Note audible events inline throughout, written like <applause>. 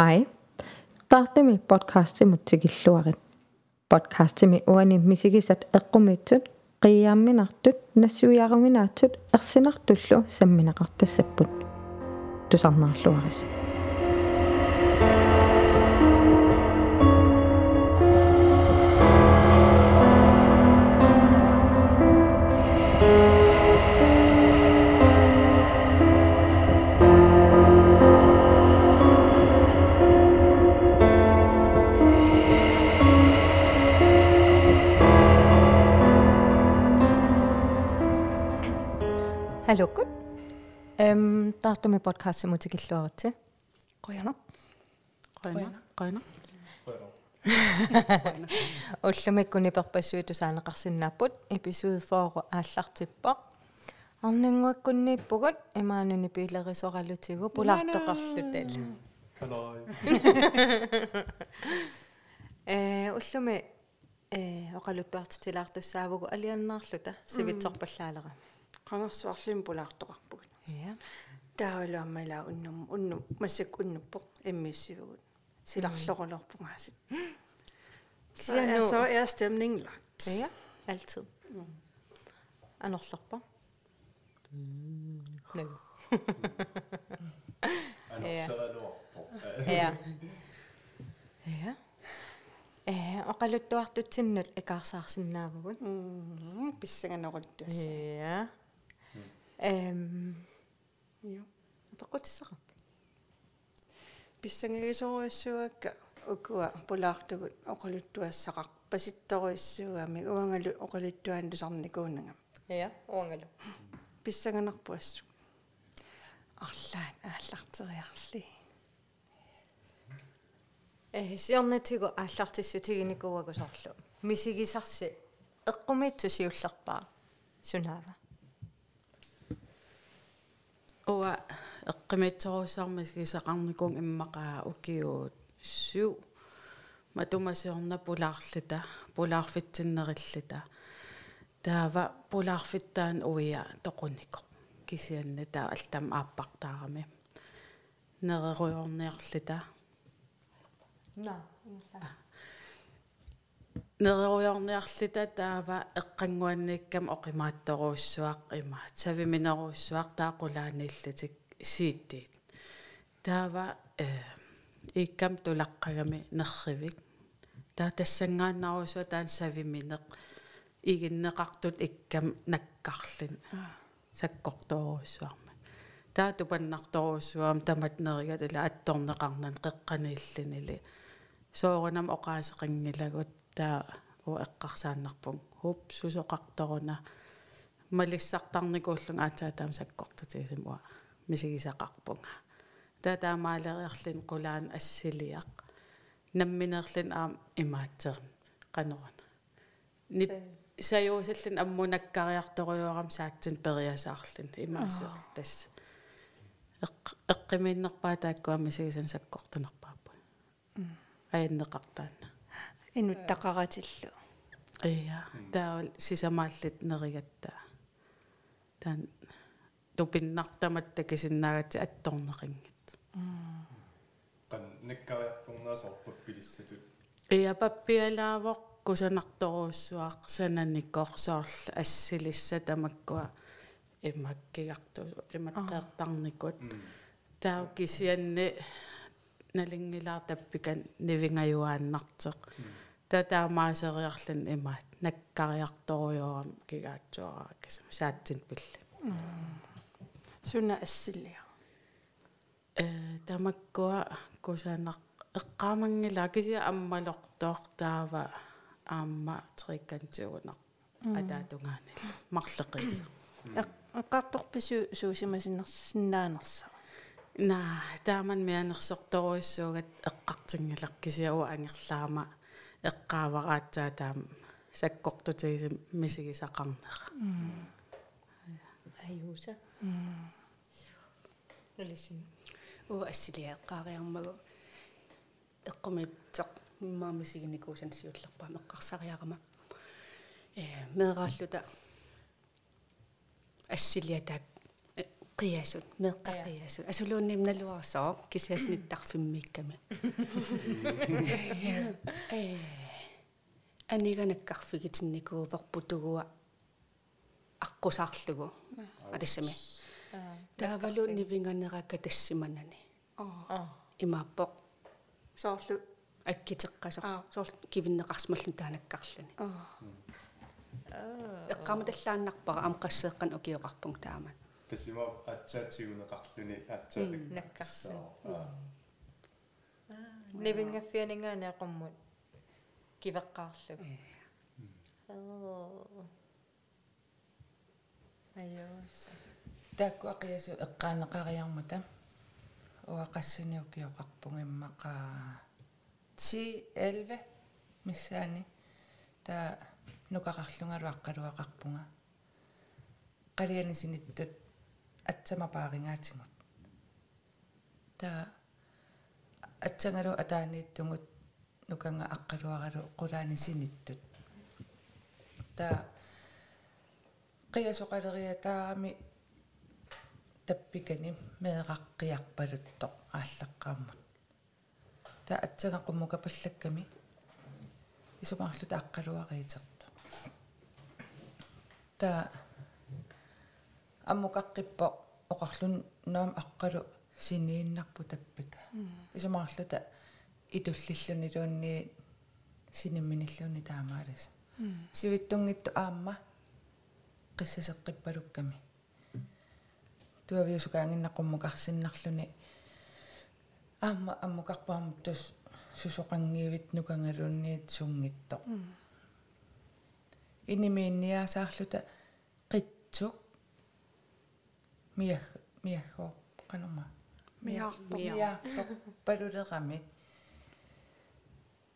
Hej. Tahtimi podcastimut tikilluarit. Podcastimi uani misigisat eqqumitсут qiyaamminartut nassuiaruminaatsut ersinartullu samminaqartassapпут. Tusarnaarluaris. Halukut. Эм таартуми подкаст мутикиллуаритси. Qoyana. Qoyana. Qoyana. Уллумиккуни перпассууту саанеқарсинааппут эпизод 4 ааллартиппа. арнингуаккуннииппугут имаануни пилерисоралутигу пулаартоқарлутал. Hello. <laughs> э уллуми э оқалуттуартитилаартуссаавгу алианнаарлута сивитсорпаллаалера. Qangersuarlim pulaartoqarpugit. я Taavaluammalaa unnum unnum massak unnuppoq immiussivugut. Silarlorulorpungaasit. Siger nu- Så er stemningen lagt. ja altid анорлерпа наг Ja. Ja. Ja. Э оқалуттуартутсиннут икаарсаарсинаавгут. Mm, pissanganeruttuassa. Ja. Эм пақутиссақар. Pissangagisoruissuakka ukua pulaartugut oqaluttuassaqar pasittoruissuami uangalu oqaluttuaan tusarnikuunanga. Ja, уангалу. Pissanganarpuassu. Арлаан ааллартериарли. Э сиорнатигу ааллартиссутигиникууагусорлу. мисигисарси эққумиитсу сиуллерпаа сунаава. Уа эққимитсорусаармис кисақарникун иммақаа укиуут суу матумасиорна пулаарлута пулаарфитсиннериллута таава пулаарфиттаан уия тоқуникоқ кисианна таа алтам ааппартаарами нереруйорниарлута На. Нереруйорниарлута таава эққангуанниккам оқимаатторуussуақ имаат савиминеруussуақ таақулаанииллутик сииттиит. Таава э иккам тулаққагами нерривик таа тассангааннаруусуа таан савиминеқ. Игиннеқартут иккам наккарлин саккорторуussуарма таа тупаннарторуuссуам тамат нерига тала атторнеқарнан қеққанииллунили соорунам оқаасеқангилагут таа у эққарсааннарпун. Хуп сусоқарторуна малиссартарникууллун аатаа таам саккортутигисим уа. Мисигисақарпунга таа таамаалериарлин қулаан ассилиақ. Намминерлин аам имаатсерн қанерун нип саюусаллин аммунаккариарторуйорам саатсин периасаарлин. Имаасуар тасса эққиминнерпаа тааккуа мисигисан саккортунерпааппу аяннеқартаана Инуттақаратиллу. Ия, таа сисамааллит неригатта. таан тупиннартамат такисиннаагати атторнеқингит. Qan nakkaariartornaasорпут пилиссатут. Ия паппиалаавоқ кусанарторуussуақ сананиккорсоорла ассилисса тамаккуа имаккигарту имаккеэртарникут таа кисианни налингилаар таппикан нивингаюааннартеқ таа таамаасериарлан имаат наккариарторуйорам кигаатсуараа кисам саатсин пилла Sunna assillia. э тамаккуа кусаанақ эққаамангила кися аммалортоор таава аама триккантиугунақ атаатунгаанил марлеқиса Эққарторпису суусимасиннерсиннаанерса. на тааман мианерсорторуиссуугат эққартингилақ кисиауа ангерлаама эққаавараатсаа таам саккортутигисим мисигисақарнера Аюса. Лисин. уу ассилиаэққаариармагу эққумитсоқ иммаамисигиникуусан сиуллерпаа меққарсариарама э меэрааллута ассилиатаак qiasut meqqaqiasut asuluunnim naluarsoq kisiasnittарфиммикками э аниганаккарфигитинникууверпутугуа аққусаарлугу атиссами таавалуунни винганеракка тассиманани имааппоқ соорлу. Аккитеққасо соор кивиннеқарсмаллун таанаккарлуни эққаматаллааннарпара амқассеэққан 私もあっちゃ中の学級にあっちゃで泣かす。ネビンがフィアネがなかも気ばかす。Ayos. Dako akiyaso ikana kariyang matam. O akasini ukiyokakpong imaka C11 misani. Ta nukakarlunga ruakaruakakpunga. Kariyani sinittut атсамапааригаатингут та атсангалу атаанииттугут нуканга аққалуаралу қулаани синиттут та қиасоқалериатаарами таппикани меэқаққиарпалуттоқ ааллаққааммут та атсангаққуммука паллакками исумаарлута аққалуариитерто та аммукаққиппо оқарлун ноом аққалу синииннарпу таппика исумаарлута итуллиллуни луунни синимминиллуни таамаалас сивиттунгитту аама қиссасеққиппалукками туавиусукаангиннаққуммукарсиннарлуни аама аммукарпаамут тус сусоқангиивит нукангалуунниит сунгитто инимиинниаасаарлута қитсук миах миахоо канома миаарто миаартоқ палулерами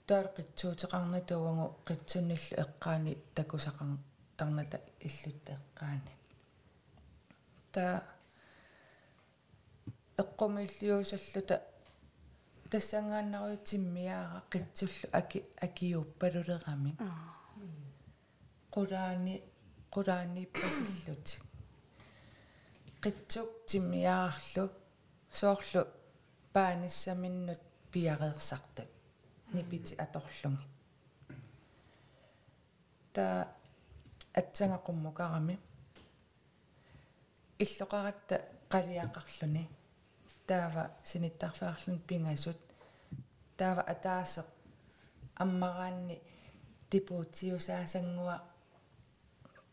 таалқитсуутеқарна туавангу қитсунниллу эққаани такусақар тарната иллутта эққаани та эққумиллиусаллута тассангааннаруутиммиаара қитсуллу аки акиуппалулерами qulaani qulaaniippasillути qitsuk timmiaarlu soorlu paanissaminnut piareersartut nipiti atorlungi. Ta атсангақуммукарами иллоқаратта қалиақарлуни таава синиттарфаарлун пингасут таава атаасеқ аммараанни типуутиусаасангуа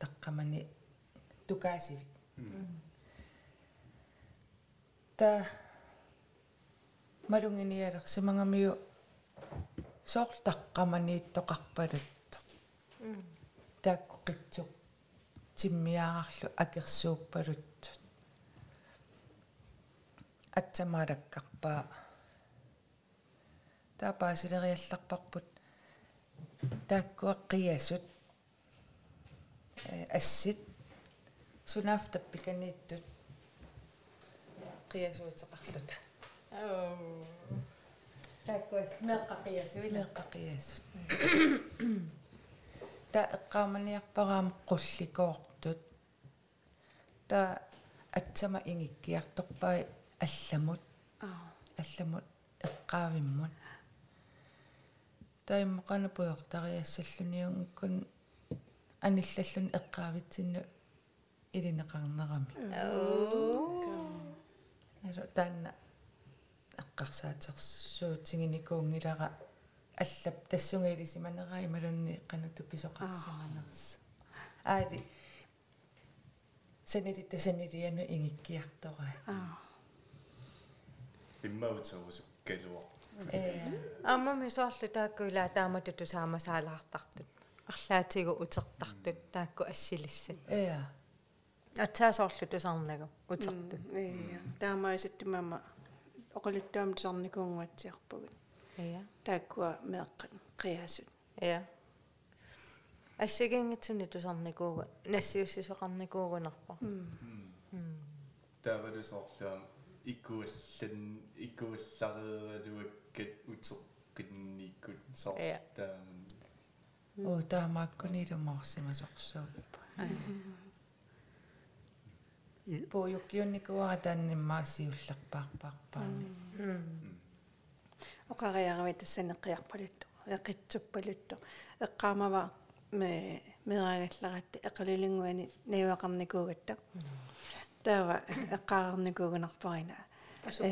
таққамани тукаасивит та малунгиниалерсимангамиу соор таққаманииттоқарпалутто тааккоқитсук тиммиаарарлу акерсууппалуттут атсамаалаккарпаа таапаасилериалларпарпут тааккуаққиасут ассит. Сунафтаппиканииттут оо таккуас меққақиасуила меққақиасут та эққааманиарпараама қулликоортут та атсама ингиккиарторпай алламут. Аа алламут эққаавиммут. Таиммоқана пуйортариассаллуниунгкун аниллаллун эққаавитсинну илинеқарнерами ало таанна эққарсаатерсуутингиникуунгилара аллап тассунгилисиманераа ималунни қануту писоқарсиманерс аали санилита санилиану ингиккиартораа аа. иммаутсагусуккалуа э. Аммами соорлу тааккуила тааматуту саамасаалаартартут арлаатигу утертартут таакку ассилиссат э атсаасоорлу тусарнагу утертут ия таамаисаттумама оқалуттаам тусарникуунгуатсиарпугут ия тааккуа меэққа қиасут ия ассигингитсуни тусарникууга нассиуссисоқарникуугунарпа таавалусоорлуам иккуаллан иккуаллареералуаккат утеққинниккут соор Ja. тааман о таамааккунилумаарсимасорсууппа puuyukkiunnikua taanimmaasiullerpaarpaarpaani оқариарами тассанеққиарпалутто эқитсуппалутто эққаамава ме мераагалларатти эқалилингуани наюақарникуугатта таава эққаарникуугунарпарина э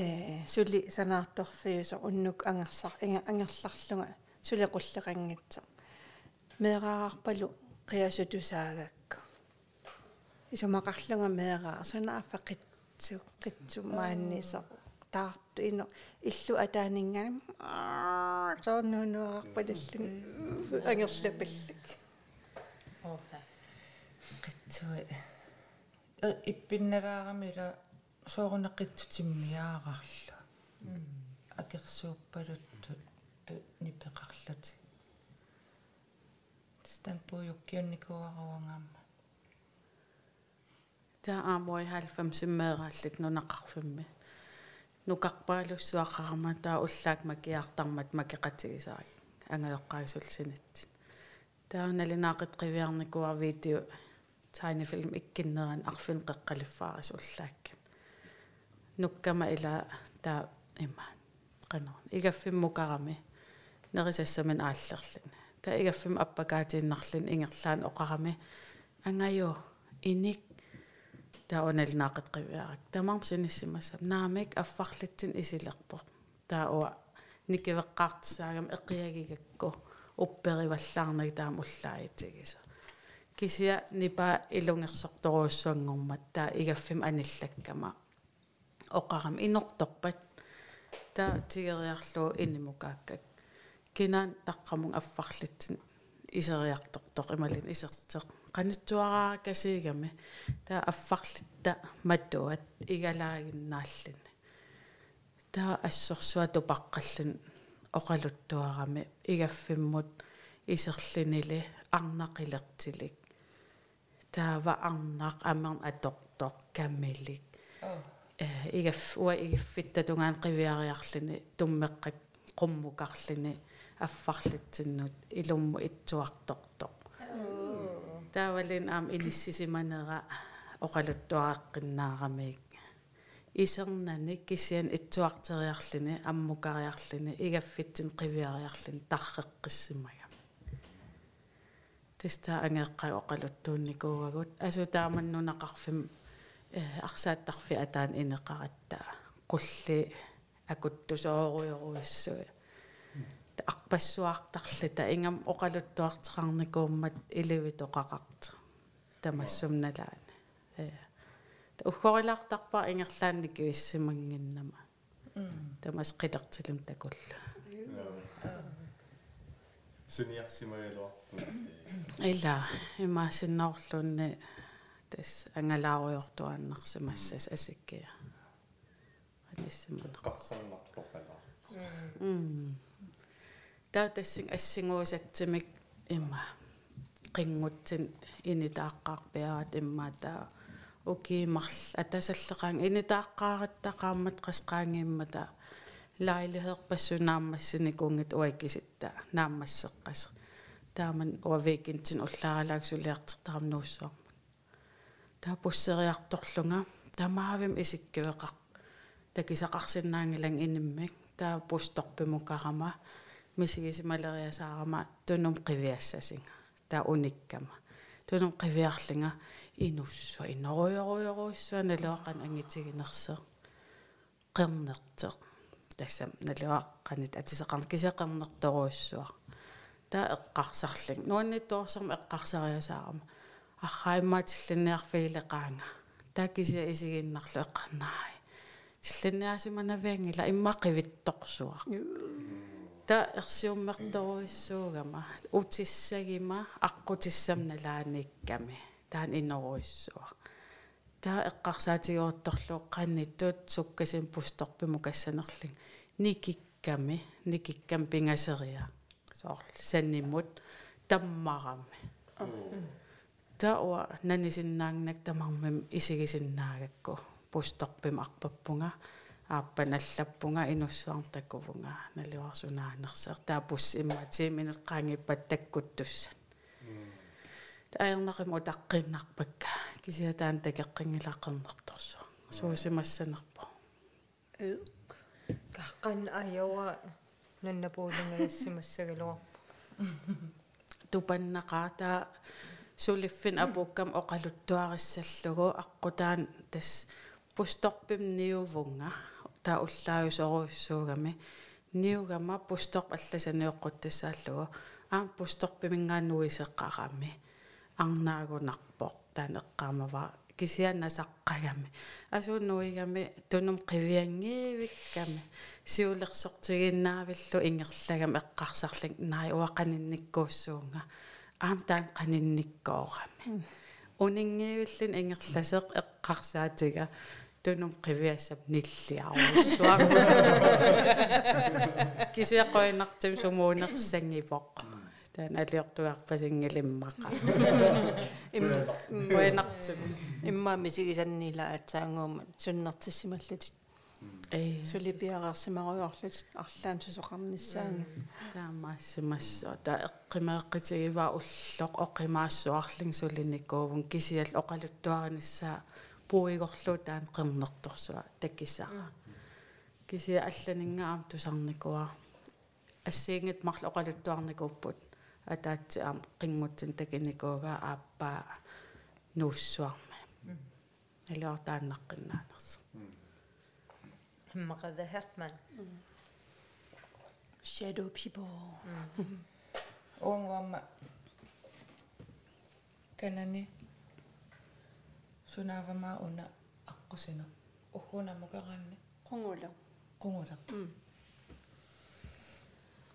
сули санаарторфиусо уннук ангерсар ангерларлунга сулеқуллеқангитсо мераарпалу қиасутусаагакка исумақарлунга мераа санааффа қитсу қитсу мааннисо таарту ино. Иллу атаанингани сооннуунуарпалиллу ангерлапаллак qitsuи э иппинналаарамила соорунеққитсутиммиаарарлу акерсууппалутту ту нипеқарлути стампуйуккиунникуаруангаама таа аамой 90 меэраллик нунақарфимми. Нукарпаалуссуақарма таа уллаак макиартармат макеқатигисарак ангаёққаисулсинатсин таа налинаақит қивиарникуа видео тайнифилм иккиннеран арфин қеққалиффаарис уллааккан нуккама ила таа има qanor igaffimmukarami nerisassaman ааллерлин. Та игаффим аппакаатииннарлин ингерлаан оқарами. Ангаё иник тааоналнаақат қивиарак тамарм синиссимассам наамик аффарлитсин исилерпо таауа никивеққаартсаагам эққиагигакку уппериваллаарнаг таам уллааитигиса кисия нипа илунгерсорторуussуангормат таа игаффим аниллаккама. Оқарам инорторпат таа тигериарлуу инимукааккак кинаан таққамун аффарлитсин исериарторtoq ималин исертеқ qanitsuaraa kasiigami taa affarlitta matuat igalaaginnaallin taa assorsuat upaqqallun oqaluttuarami igaffimmut iserlinili arnaqilertilik taava arnaq amern atortoq kammilik э игаф уа игиффиттатунгаан қивиариарлини туммеққак qummukarlini аффарлитсиннут илумму итсуарторtoq таавалин аам иниссисиманера оқалуттуааққиннаарамик исернани кисиан итсуартериарлини аммукариарлини игаффитсин қивиариарлини тарреққиссимага теста ангеққай оқалуттуунникуугагут. Асутааманнунақарфим э арсааттарфи атаан инеқараттаа qulli акуттусооруйоруиссуи арпассуартарлита ингам оқалуттуартеқарникууммат иливитоқақарта тамассумналаани э. Уггорилаартарпаа ингерлаанни кивиссимангиннама тамас қилертилум такулла суниарсимагалуарпу ила имаасиннаорлуунни тас ангалааруйортуаннарсимассас асиккия. Алиссимана qarсарнартоқалаа м таа тассин ассигуусатсимик имма qinngutsin initaaqqaarpiarat immaata ukiimarl. Атасаллекаан инитааққаариттақааммат қасқаангииммата лаилиheerpassunaammassini kungit uakkisitta naammasseqqas. Тааман уавикинтин уллааралааксулиартертарам нууссуармут таа пуссериарторлунга тамаавим исиккивеқар такисақарсинаангилан иниммик таа пусторпимукарама мисигисималериасаарама тунум қивиассасинга таа униккама. Тунум қивиарлинга инуссуа иноруйоруйоруиссуа налуаққан ангитигинерсеэ қернертеқ тассам налуаққанит атисеқарна кисеқернерторуиссуа таа эққарсарлин. Нуанниттуорсерма эққарсариасаарама арраимаатиллинниарфигилеқаанга таа кися исигиннарлу эққарнаай тиллинниасиманавиангила иммақивитторсуа та ерсиуммерторуиссуугама утиссагима аққутиссамналааникками таан инноруиссуа таа эққарсаатигуорторлуу қанниттут суккасин пусторпиму кассанерлин никикками никиккам пингасериа соор санниммут таммарами таауа нанисиннаангнак тамармим исигисиннаагакку пусторпим арпаппунга ааппаналлаппунга инуссуартаккувунга. Налуарсунаанерсер таапус имма 10 минут qaangippat таккуттуссат таернақиму таққиннарпакка кисиатаан такеққингилаққернэрторсуа суусимассанерпо. Каққан аяуа наннапуулингассимассагалуарпа тупаннақаата сулиффин апуккам оқалуттуариссаллугу аққутаан тас пусторпим ниувунга таа уллааюсоруйссуугами ниугама пусторп алласаниоққуттассааллугу аам пусторпимингаануисеққарами арнаагунарпоқ таанеққаамава. Кисианнасаққагами асууннуигами тунум қивиангиивикками сиулерсортигиннаавиллу ингерлагам эққарсарлик наи уақанинниккууссуунга аам таан қанинниккоорами унингиивиллин ингерласеқ эққарсаатига тунум қивиассап ниллиаруссуа <laughs> кисиаққоинартим сумуунерсангипоқ таан алиортуарпасингилиммақа уинартим иммаами сигисаннила атсаангуумат суннартиссималлутит э сулипиареерсимаруйорлут арлаан сусоқарниссаани таамаассимассоо та эққимаэққитигива уллоқ оқимаассуарлин сулиникуувун кисиал оқалуттуариниссаа пуигорлуу таан қернерторсуа таккисаа кисия алланингаам тусарникуа ассиингит марла оқалуттуарникууппут атаатси аам қингутсин такиникууга ааппаа нууссуарма алиортааннаққиннаанерс химмақада хертман shadow people. Унгуамма канани сунаавама уна аққусина уггунамукаранни қунгула qungula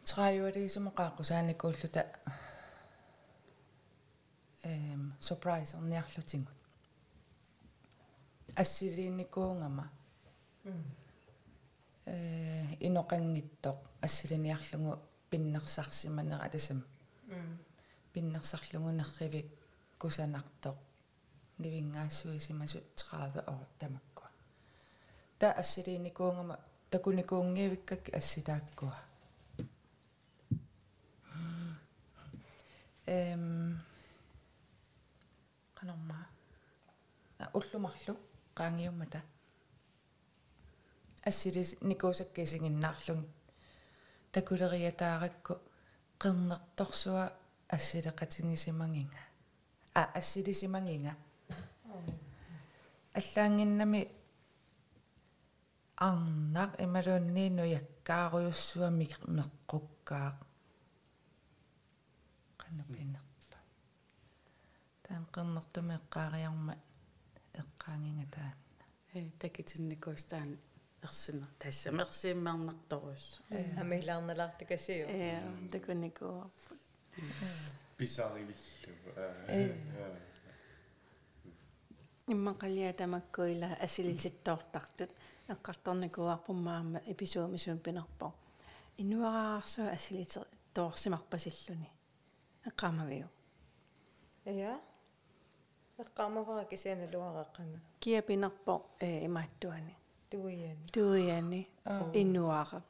træjuariisumu qaaqqusaanikuulluta эм surprise орниарлутингут ассилиинникуунгама э иноқангиттоқ ассилиниарлугу пиннерсарсиманера атасам пиннерсарлугу нерривик кусанартоқ нивингаассуисимасу 30 år тамаккуа та ассилиинникуунгама такуникуунгиивиккак асситааккуа эм канорма а уллумарлу qaangiummata ассилис никуусаккисигиннаарлуги такулериатааракку qernertorsuа ассилеқатингисимангинга а ассилисимангинга аллаангиннами арнақ ималуунниину яккааруйуссуами меққуккаа канапинерпа таан qernertumi эққаариарма эққаангинга таан. Э такитинникуустаан ерсина тассамерсииммернарторус амилаарналаартакасиу. Э такуникуу Pisarivillу. иммақалиа тамаккуила асилититтоортартут эққарторникуарпуммаама эписуумисуун пинерпо инуараарсуа асилитер тоорсимарпасиллуни эққамавиу я эққамавара кисианалуареққанга кия пинерпо э имааттуани туияни туиани инуара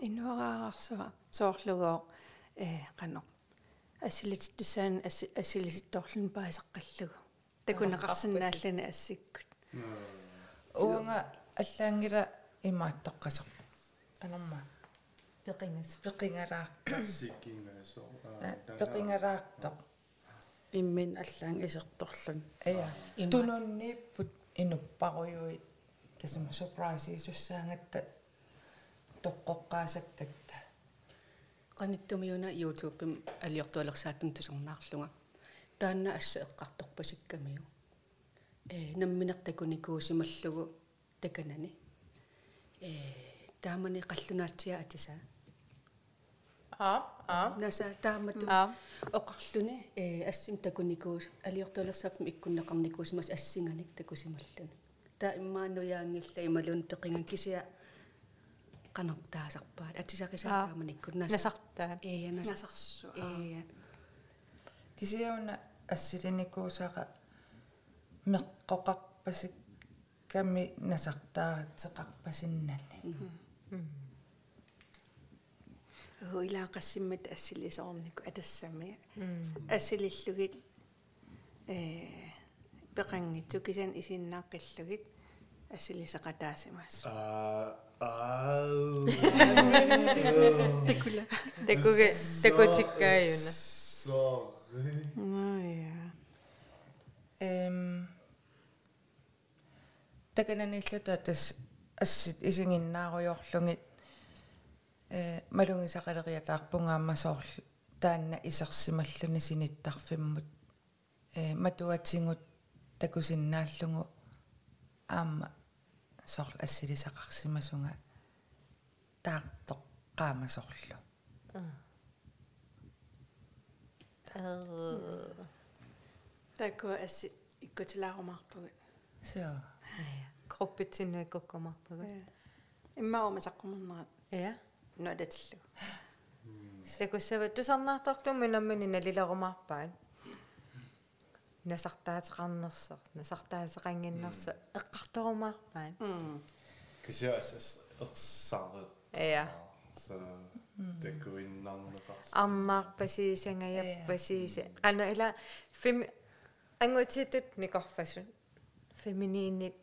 инуараарсуа соорлугоо э қано асилититтусаан асилититторлун паасеққаллугу такунеқарсинааллани ассиккут уунга аллаангила имааттоққасоқ анорма пеқингас пеқингалаартоқ Sikkingaso. пеқингалаартоқ иммин аллаан исерторлун ая тунуннииппут инуппаруйуи тасма surprise-исуссаангатта тоққоққаасаккатта qanittumuuna youtube-im aliortualersaatun tusernаарlunga taanna assa eqqartorpasikkamiu э намминертакуникуусималлугу таканани. Э таамани қаллунаатсиа атиса. А а? Наса таамату. А. Оқарлуни э ассим такуникуус алиортуалерсаафми иккуннеқарникуусимас ассинганик такусималлуни таа иммаануяангилла ималун пеқинган кисиа qanartaasarpaat атисақисаатааманиккут наса насартаа. Э наса. Насарсу. Э кисиауна ассилиникуусаqa меққоқарпасик камми насартааратсеқарпасиннани хуилаақассиммат ассилисоорнику атассами ассилиллугит э пеқангитсу кисиан исиннааққиллугит ассилисеқатаасимаас Аа аа. <laughs> такула Такуге такутиккааюна. Sorry. Ая эм такананиллута тас ассит исигиннааруйорлугит э малунгисақалериатаарпунгааммасоорлу таанна исерсималлуни синиттарфиммут э матуатсингут такусиннааллугу аама сорл ассилисақарсимасунга таартоқ qaamasorlu такуа асси иккутилаарумаарпагут so Кроппитсиннуиккоккомарпага. иммарума саққумернерат Ja. нуалатиллу Такуссава тусарнаартортумми наммани налиларумаарпаат. насартаатеқарнерсо насартаатеқангиннерсо эққарторумаарпаат. Kisia as as ersaare. Ja. Så det går in nangneqars. арнаарпасиисангаяппасииса qanu ila fem angutitut nikorfasun feminiinit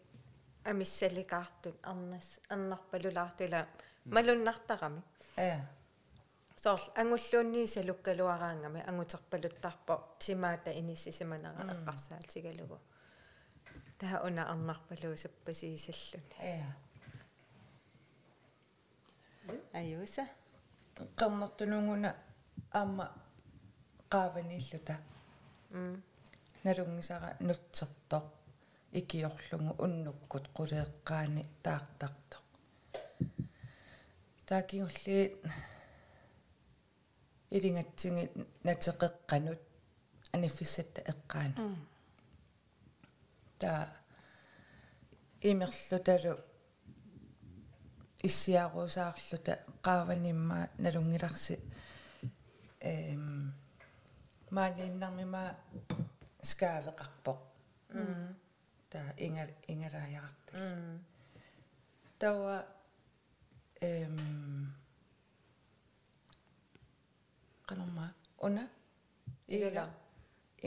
амиссаликаартут арнас арнарпалулаарту ила малуннартарами. Ja соорл ангуллуунни салуккалуараангами ангутерпалуттарпо тимаата иниссисиманера эққарсаалтигалугу таа уна арнарпалуусаппасиисаллуни ja аюуса qernertunuнгуна аама qaavaniilluta м налунгисара нутсерtoq икиорлугу уннуккут qulеэккаани таартартоq таакингуллиит илингатсиги натеқеққанут аниффиссатта эққаана та имерлуталу иссиаруусаарлута qaavaнимма налунгиларси эм мааниннармима скаавеқарпоқ та инга ингалааяартал тауа эм канорма уна ила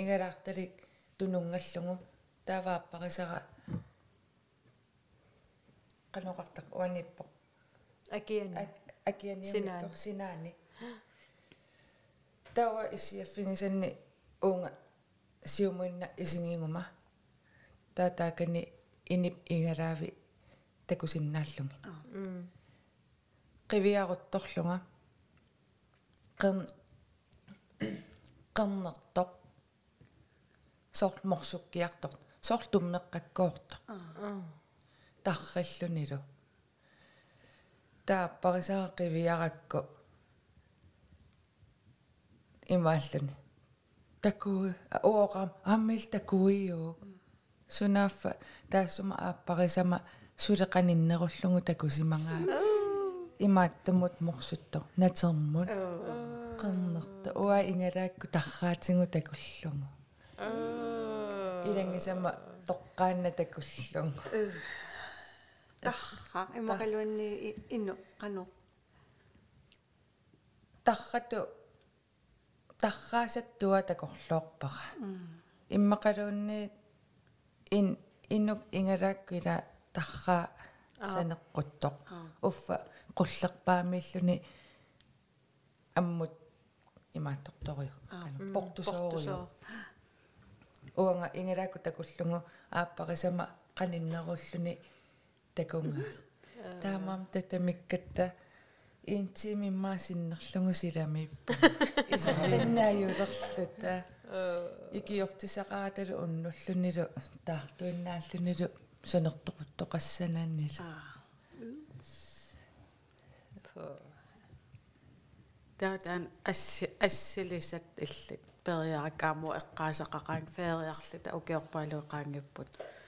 ингалаарталик тунунгаллугу таавааппарисара каноқартақ уаниппоқ Agerni. Agerni mitto sinani. Tawa isi fingisenni niin unga siumuinna isinginguma. Taatakani inip ingaraavi takusinnaallungi. Qiviaquttorlunga. Qern qernertoq soort morsukkiartort soort tummeqqakkoorta. Tarrallunilu. Mm. Парисара qivиаракку имааллуни такуи оорам аммил такуиу сунаффа таассума ааппарисама сулеқаниннеруллугу такусимангаа имааттамут морсуттор натермут qernerta уа ингалаакку тарраатингу такуллугу илангисама тоққаанна такуллугу тарра имакалуанни инну кану таррату тарраасаттуа такорлоорпара иммакалуунни ин иннук ингалаакку ила тарраа санеққуттоқ. Уффа қуллерпаамииллуни аммут имаатторториу портусоориу уанга ингалаакку такуллугу ааппарисама каниннеруллуни такунга таамаам татамиккатта интимиммаасиннерлугу силамиппу исаттаннааюлерлута икиортисақараталу уннуллунилу таартуиннааллунилу санертоқуттоқассанааннила таатаан асси ассилисат иллит. Периаракаамо эққаасақақаан феериарлута укиорпаалуеқаангиппут ааллартиссангу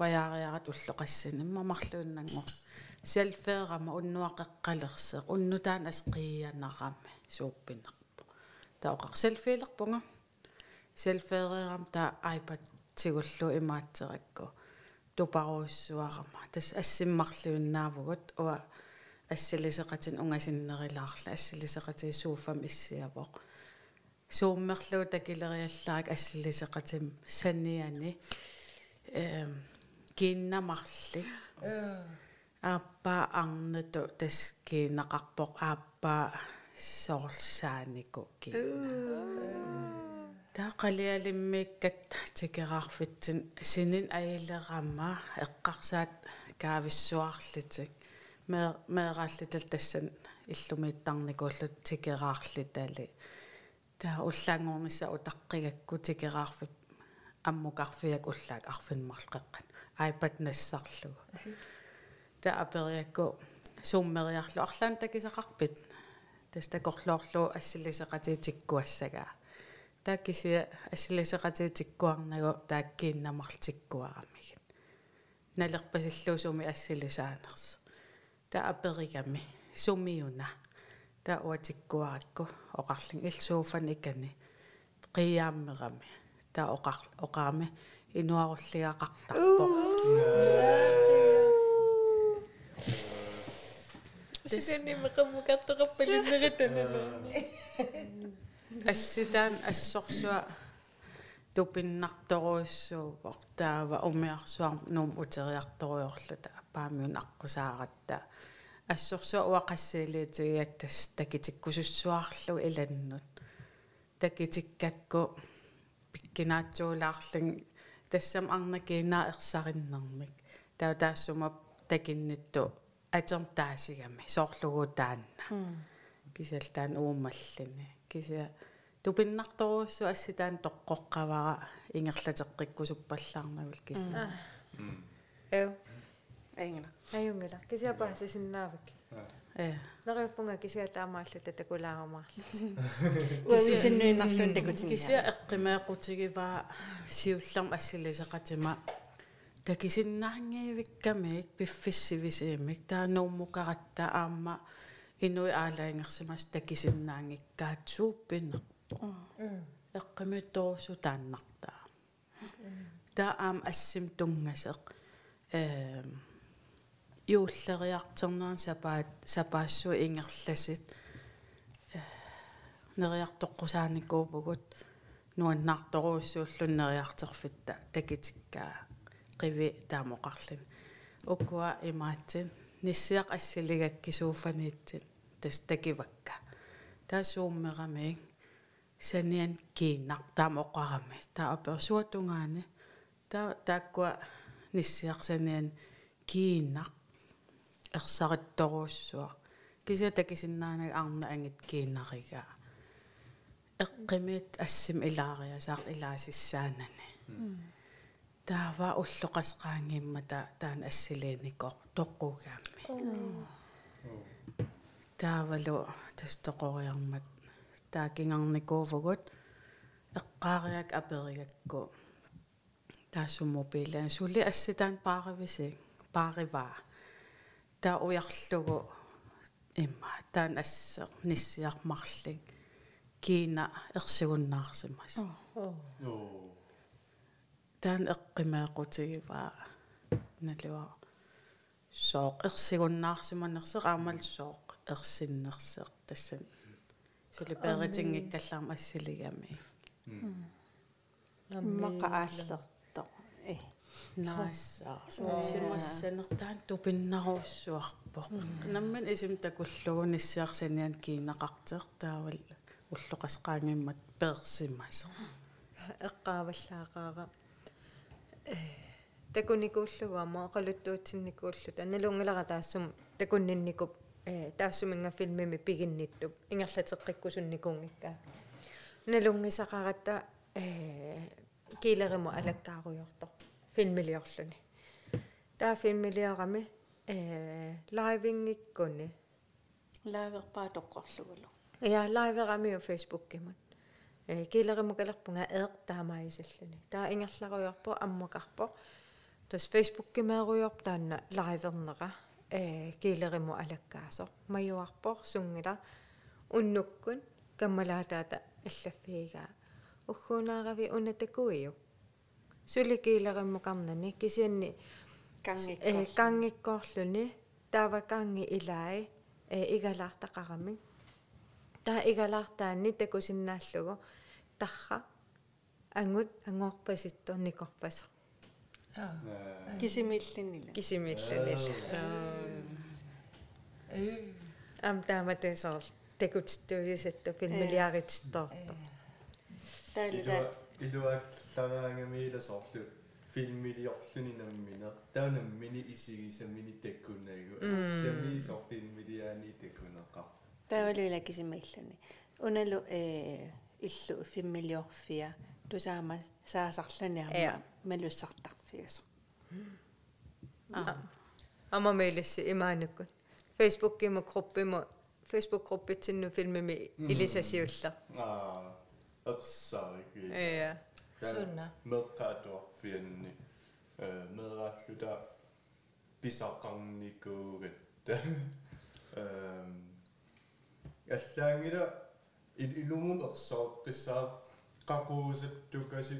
паяариарат уллоқассани иммамарлууннангор сиалфеерама уннуақеққалерсеқ уннутаан асқиянарами сууппинерпо таоқар селфиилерпунга. Селфеериарам таа айпад тигуллу имаатсеракку. Тупаруйссуарама тас ассиммарлууннаавгут уа ассилисеқатин унгасиннерилаарла ассилисеқати сууфам иссиавоқ. Сууммерлуу такилериаллаарак ассилисеқатим саниани эм киннамарли ааппа арнату тас кинақарпоқ ааппа соорлсаанику кинна таақалиалиммиккат тикераарфитсин синин аилерамма эққарсаат каависсуарлитик меэрааллитал тассан иллумииттарникууллут тикераарлитали таа уллаангорнисса утаққигакку тикераарфип аммукарфиак уллаак арфинмарлеққан iPad нассарлугу таа апериакку сууммериарлу. Арлаан такисақарпит тас такорлоорлу ассилисеқатиитиккуассагаа тааккисия ассилисеқатиитиккуарнагу тааккииннамарлтиккуарамигит налерпасиллуусуми ассилисаанерс. Таа аперигами сумиуна таа уатиккуаракку оқарлин илсууфан икани. Қиааммерами таа оқар оқаами инуаруллиақартарпо асситаан ассорсуа тупиннарторуиссуугор таава умиарсуар нуум утериарторуйорлута паамиун аққусааратта ассорсуа. Уақассиилиитигиак тас такитиккусуссуарлу иланнут такитиккакку пиккинаатсуулаарлин тассам арнакиинаа ерсариннэрмик таа таассума такиннитту атерм таасигами соорлугуу таанна кисалтаан уумаллини кися тупиннарторуссу асситаан тоққоққавара ингерлатеққиккусуппаллаарнагул кися эу. Эйнгна. аюнгала кисиапаа сисиннаавак э. Нариуппунга кисиа таамааллу татакулаарумаарлу Уусиннуиннарлун такутин. кися эққимеэқутигиваа сиуллерм ассилисеқатима такисиннаангиивиккамик пиффиссивисиимик таанууммукаратта аама инуи аалаингерсимас такисиннаангиккаатсууппинне эққимитторусу тааннартаа таа аам ассим тунгасеқ эм юуллериартернеран сапаат сапаассу ингерласит. Нериартоққусааникуупугут нуаннаарторуussууллун нериартерфитта такитиккаа qivi taamоqarlin ukua imaatsin nissiaq assiligakкисууфаниитсит тас такивакка таасууммерами саниан кииннар таамоqarami таа аперсуатунгаани таа тааккуа ниссиақ саниан кииннар ерсаритторуussуа кися такисиннаанаг арна ангит кииннаригаа эққимиит ассим илаариасаақ илаасиссаанани. Таава уллоқасqaangimмата таан ассилиникоқ тоққугаамми таавалу тастоқориармат. Таакингарникуувгут эққаариак аперигакку таассуммопилаан сули асситаан пааривисик паариваа таа уярлугу имма таан ассе ниссиармарлик киина ерсигуннаарсимас таан эққимаақутигиваа налуа сооқ ерсигуннаарсиманерсеқ аамал сооқ ерсиннерсеқ тассан сулиперитингиккаллаарма ассилигами Мақа ааллерто. Э. наасаа симассанертаан тупиннаруссуарпоқ намман исим такуллугу ниссиарсаниан киинеқартеқ таавал уллоқасqaangimmat персимас эққааваллаақаара э такуникууллугуама оқалуттуутсинникууллут аналунгилара таассум такуннинникуп э таассуминга филмими пигинниттуп. Ингерлатеққиккусунникунгиккаа налунгисақаратта э килеримо алаккааруйорто филмилиорлуни таа филмилиорами э лайвингиккуни Лааверпаа тоққорлугулу. я лайверамиу фейсбуккимут э килеримукалерпунга эеқ таамаисаллуни таа ингерларуйорпо аммакарпо тас фейсбуккимееруйорп таанна лайвернера э килериму алаккаасо маюарпор сунгила уннуккун каммалаатаата аллаффиигаа уггунаарави унатакуиу сули килериммукарнани кисианни Кангикко. э кангиккоорлуни таава канги илаи э игалаартақарами таа игалаартаанни такусиннааллугу тарра ангут ангоорпаситтор никорпасо аа кисимиллиннила кисимиллунилла ам тааматусоор такутиттуйусатту филмилиаритсторто таалута илуаклараангамиила соорлу филмилиорлунинаммина таанаммини исигисаммини таккунаагу сами соо филмилиаани таккунеқар таавалуила кисимиллуни уналу э иллу фиммилиорфиа тусаама саасарлуниарма малуссартарфиус ама меилисси имаануккут фейсбуккиму группиму фейсбук группитсинну филмими илисасиулла аа ерсаарики я Sunna. меққаатуарфианни э мерааллута писаққарникуугатта эм аллаангила илумун ерсаоққиссаа қақуусаттукаси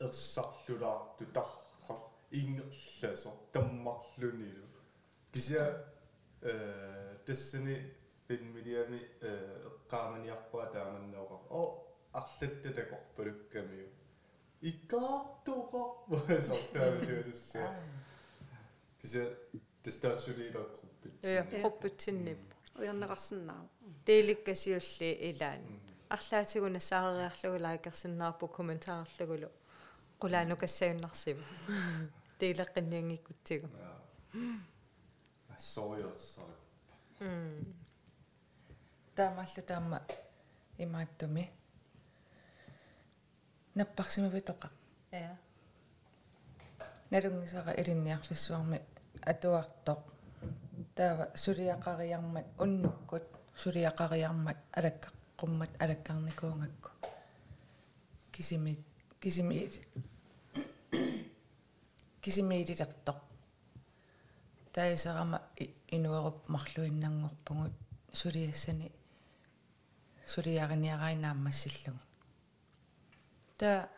ерсарлулаарту тарра ингерласо таммарлунилу кися э тассани филмилиами э эққааманиарпуа тааманнеоқар о арлатта такорпалуккамиу иккаартоқарпа сортаавиусссаа кися тестаатсулиила группит я группитсиннип уярнеқарсинаа теиликкасиулли илаан арлаатигуна саариарлугу лайкерсиннаарпу комментаарлугулу qulaanu kassayunnarsimu tiileqqinniangikkutsigu ассориорсаа таамааллу таама имааттуми наппарсимавитоqa я налунгисара илинниарфиссуарми атуартоq таава сулиақариармат уннуккут сулиақариармат алаккаққуммат алаккарникуунгакку кисимит кисимит <coughs> кисимиилилертоq таисарама инуеруп марлуиннангорпугут сулиассани сулиариниараинааммассиллугу та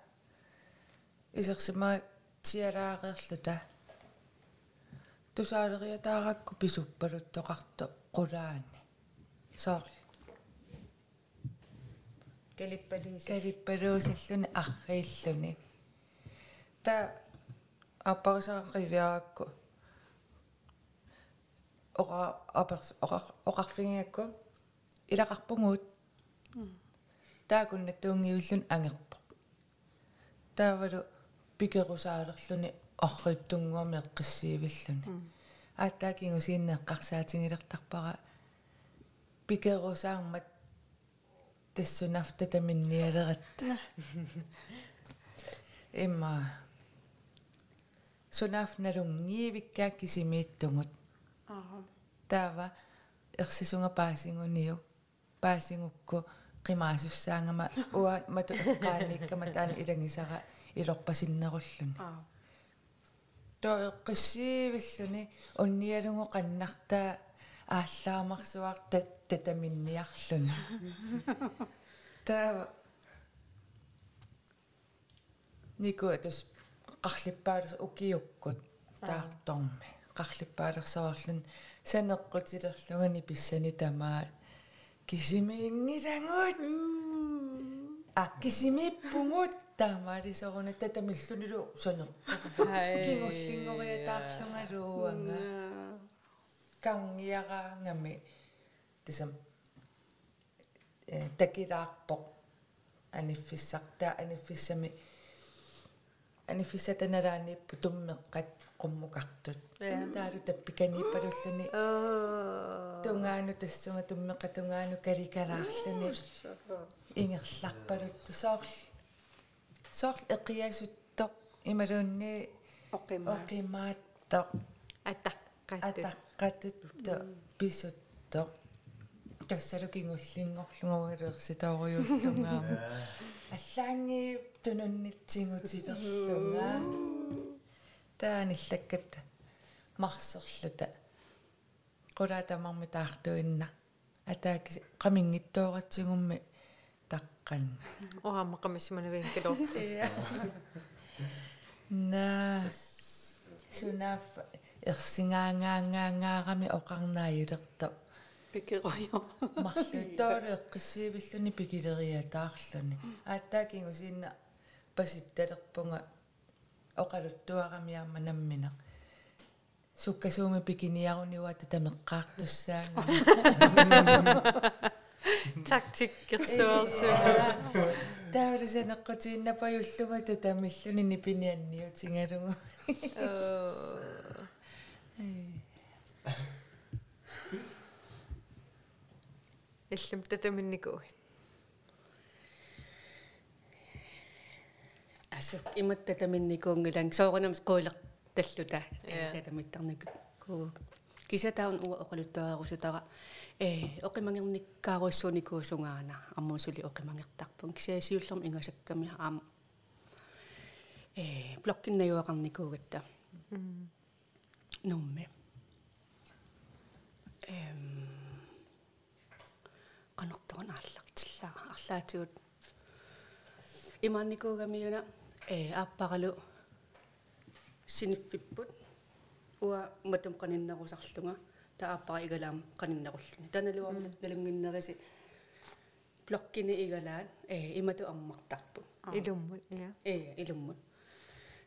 исерсима тиалаареерлута тусаалериатааракку писуппалуттоқарто қулаани соор калиппалис калиппалуусиллуни аррииллуни та аппарисаақивиаракку ора аперс ора орарфигиакку илақарпугуут таакунна туунгиуллун ангерпо таавалу пикерусаалерлүни орриуттунгуами эққиссиивиллуни ааттаакингу сииннеққарсаатингилертарпара пикерусааммат тассунафта таминниалератта <laughs> имма сунафналунгиивиккаа кисимииттугут аа таава ерсисунга паасингуниу паасингукку qimaasussaangama мату эққааниккама таана илангисара илорпасиннеруллуни аа тоо эққиссиивиллуни унниалугу қаннартаа ааллаамарсуар татаминниарлуни таава никуатус qарлиппаалерс укиуккут таарторми qарлиппаалерсаварлун санеққутилерлугани писсани тамаа кисимиингисангут а кисимиппугут таамаалисоруна татамиллунилу санеқ кингуллингориатаарлунгалууанга кангиараангами тисам э такилаарпоқ аниффиссартаа аниффиссами аниффиссатаналааниппу туммеққат qummukartut taalu tappikaniippalulлuni тунгаanu тассунга туммеқатунгаану каликалаарлуни ингерларпалутту соорл. Соорл эқиасуттоқ ималуунни оқима оқимааттоқ. Атаққатту атаққатутто писуттоқ тассалукингуллингорлугуилерситаориуллунгаама аллаанги тунуннитсигутилерлунгаа тааниллаккат марсерлута qulaatamarmi taartuinna атааки qamiнгиттуоратсигумми таққан оама қамиссиманавингкило <laughs> на сунаф ерсингаангаангаагаарами оқарнааюлерто пикероё марлу тооле эққиссиивиллуни пикилериатаарлуни ааттаакингу сиинна паситталерпунга оқалуттуарамиарма намминеқ суккасууми пикиниаруниуата тамеққаартуссаага тактиккерсуарсуна таавлусанеққутииннапаюллугата тамиллуни нипинианниутингалугу иллум татаминникуи асу иматта таминникуунгилан соорнам скуулеқ таллута. Ja. татамиттарник ку кисатаун уа оқалуттуаарусутара э оқимангерниккааруссуникуусунгаана аммуусули оқимангертарпун. Кисаасиуллерм ингасакками аама э блоккиннаюақарникуугатта нумме. Эм канортуан ааллартиллаа арлаатигут имаанникуугамиуна э ааппаралу синиффиппут уа матум каниннерусарлунга тааппара игалаам каниннеруллуни таналуарнат налунгиннериси блоккини игалаан э имату аммартарпу илуммут я э илуммут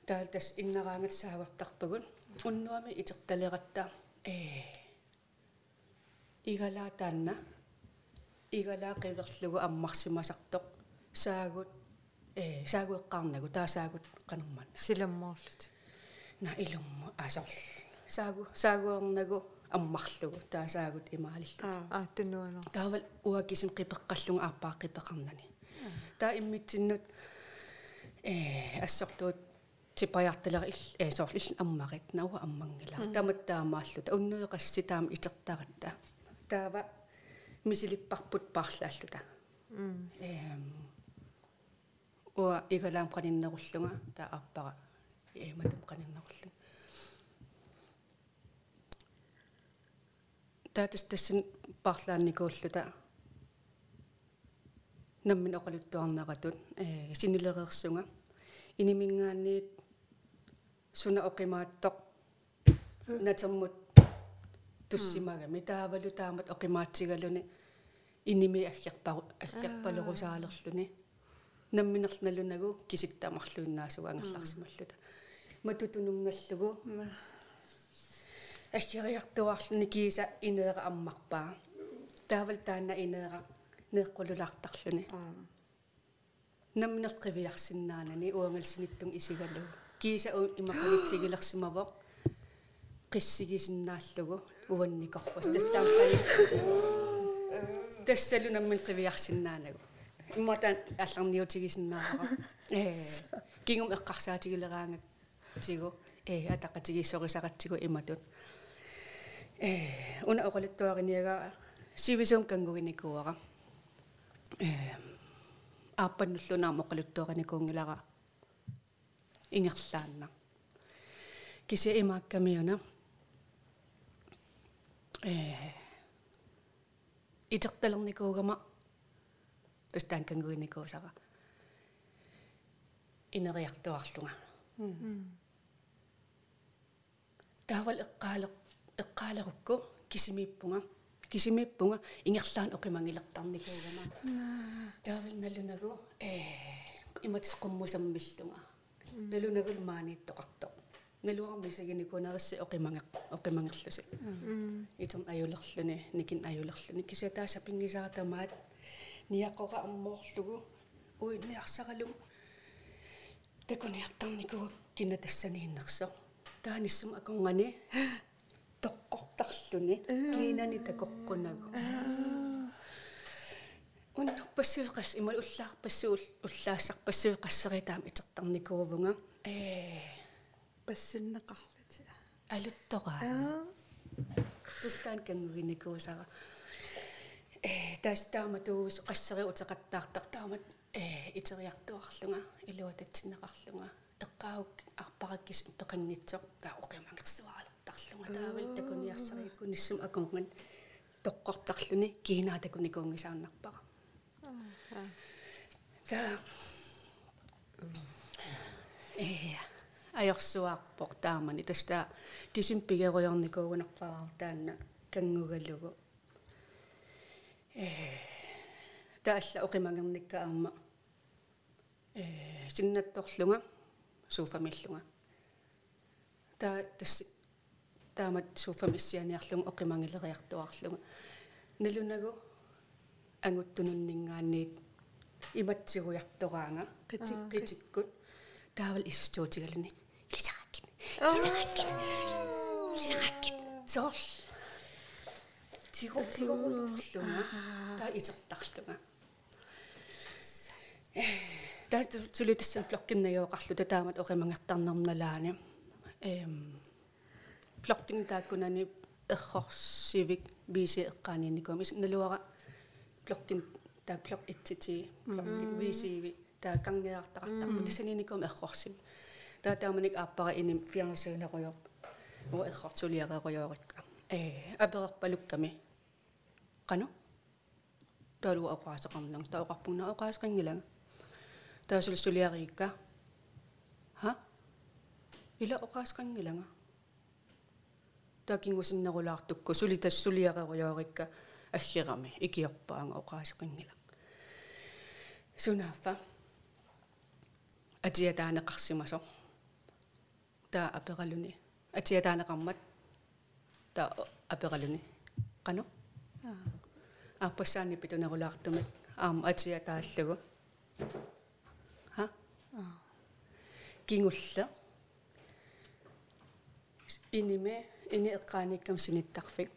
таал тас иннераангат саагортарпагун уннуами итерталератта э игалаа таанна игалаа қиверлугу аммарсимасартоқ саагут э саагуэққарнагу таасаагут қанерман силаммоорлут на илумму асорл саагу саагуернагу аммарлугу таасаагут имаалиллу аа тунуанер таавал уакисим қипеққаллунга ааппаа қипеқарнани таа иммитсиннут э ассортуут типаярталера ил э сорл ил аммарит науа аммангила тамат таамааллута уннуеқасси таама итертаратта таава мисилиппарпут паарлааллута эм уа игалаам каниннеруллунга таа ааппара э матам каниннеруллунга таатас тассан парлаанникууллута наммин оқалуттуарнератут э синилереерсунга инимингаанниит суна оқимааттоқ натермут туссимагами таавалу таамат оқимаатсигалуни иними аллерпару аллерпалерусаалерлүни намминерлналунагу киситтамарлуиннаасуга ангерларсималлута матутунунгаллугу аггериартуарлуни кииса инеера аммарпаа таавал таана инеера неэккулулаартарлуни намнеққивиарсинаанани уангалсиниттун исигалу кииса имақалитсигилерсимавоқ қиссигисиннааллугу уанникорпас тастаампани <laughs> тассалу наммин қивиарсинаанагу имматаан алларниутигисиннаавара э кингум эққарсаатигилераангак тигу э атақатигиссорисаратсигу иматут э уна оқалиттуариниага сивисум кангугиникуара э ааппаннуллунаама оқалиттуариникуунгилара ингерлаанна киси имааккамиуна э итерталерникуугама тастаан кангугиникуусара инериартуарлунга таавал эққаале эққаалерукку кисимиппунга кисимиппунга ингерлаан оқимангилертарникуугама таавал налунагу. Э иматис қуммусаммиллунга налунагул maaнииттоқартоқ налуармисагиникунерисси оқиманге оқимангерлуси итер аюлерлүни никин аюлерлүни кисатааса пингисаратамаат ниаққора аммоорлугу уинниарсаралум такуниартарникуга кина тассанииннерсо тааниссум аконгани тоққортарлүни кинани такоққунагу уннарпассуиқас имал уллаарпассуул уллаассарпассуиқассеритаам итертарникуувнга э. Пассуннеқарлути алуттора тустаан кангугиникуусара э тастаама туус qasseri утеқаттаартар таамат э итериартуарлунга илуататсинеқарлунга эққаук арпараккис пеқангитсоқ таа оқимангерсуаалертарлунга таавал такуниарсарикку ниссум аконган тоққортарлуни кинаа такуникуунгисаарнарпара таа э taamani tasta kisim pigeruyornikuugunarpaarar taanna kangugallugu э таалла оқимангерникка аама э синнатторлунга сууфамиллунга таа тасси таамат сууфамиссианиарлунга оқимангилериартуарлунга налунагу ангуттунуннингаанниит иматсигуяртораанга қити қитиккут таавал иссуутигалуни лисараккит лисараккит лисараккит соор тиго тигорлунга таа итертарлунга таа тулитссан блоккиннагиоқарлу таамат оқимангартарнерналаани эм блоккин тааккунани эрхорсивик биси эққааниникумис налуара блоккин таа блок итсити блоккин висиви таа кангеартақартарпу тисаниникум эрхорсим таа тааманик ааппара иним фиарсуунеруйоқ уа эрхортулиареруйоорикка э аперерпалукками qanu тaalу апаасеқарнан таоқарпуна оқаасеқингилага таасулсулиарикка ха ила оқаасеқингилага такингусиннерулаартукку сули тассулиареруйоорикка аггерами икиорпаанга оқаасеқингила сунааффа атиатаанеқарсимасо таа апералуни атиатаанеқармат таа апералуни қано ааппассаани питунерулаартумик аама атиатааллугу ха? Кингулла иниме ини эққааниккам синиттарфик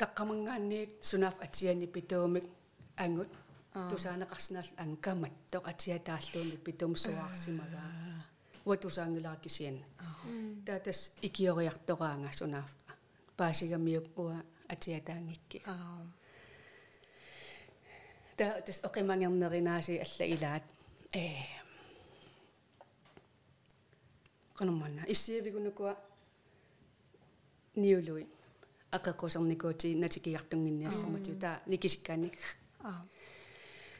таққамангаанниит сунаф атиани питуумик ангут тусаанеқарсинаал ангкаматтоқ атиатааллууни питум суаарсимагаа уа тусаангилааккисиан таатас икиориартораанга сунаф паасигамиук уа атиатаангикки аа. Та тас оқимангернеринааси алла илаат. Э. Канумана иссиавигунукуа ниулуи. Ақеққусерникуути натикиартунгинниассамату таа никисиккаани. Аа.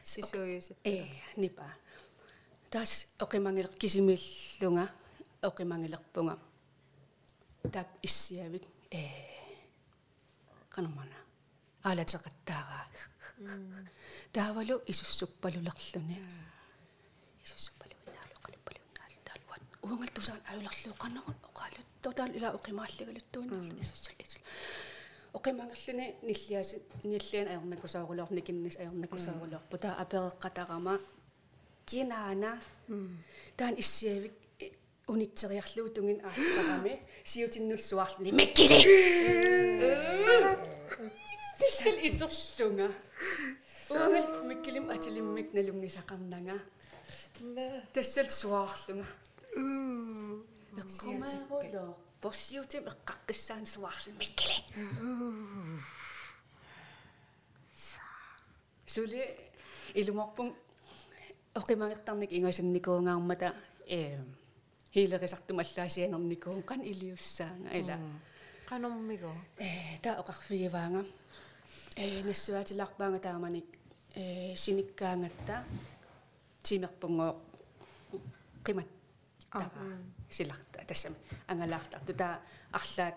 Сисуйусит э нипа. Тас оқимангилер кисимиллунга оқимангилерпунга так иссиавик. Э канумана аалатеқаттаараа таавалу исуссуппалулерлүни исуссуппалуинаалу қалуппалуинаалу таалуат уангал тусаан аюлерлуу каннерун оқаалут тотаал ила оқимааллигалуттуин исуссул исул оқимангерлүни ниллиаси ниллиан аернакусаагулоор никиннис аернакусаагулоор пута апереққатарама кинаана. Таан иссиавик унитсериарлуутунгин аартарами сиутиннул суарлни меккили тиссэл итерлунга уангал миккилим атилиммик налунгисақарнага тассал суаарлунга эққумаагулоо борсиутим эққаққиссаан суаарлу миккили сули илуморпун оқимагертарник ингасанникуungаармата э хилерисартумаллаасианерникуун кан илиуссаанга ила канормиго э та оқарфигиваанга э нассуатиларпаанга тааманик э синиккаангатта тимерпунгоо қимат таа силарта тассами ангалаартарту таа арлаат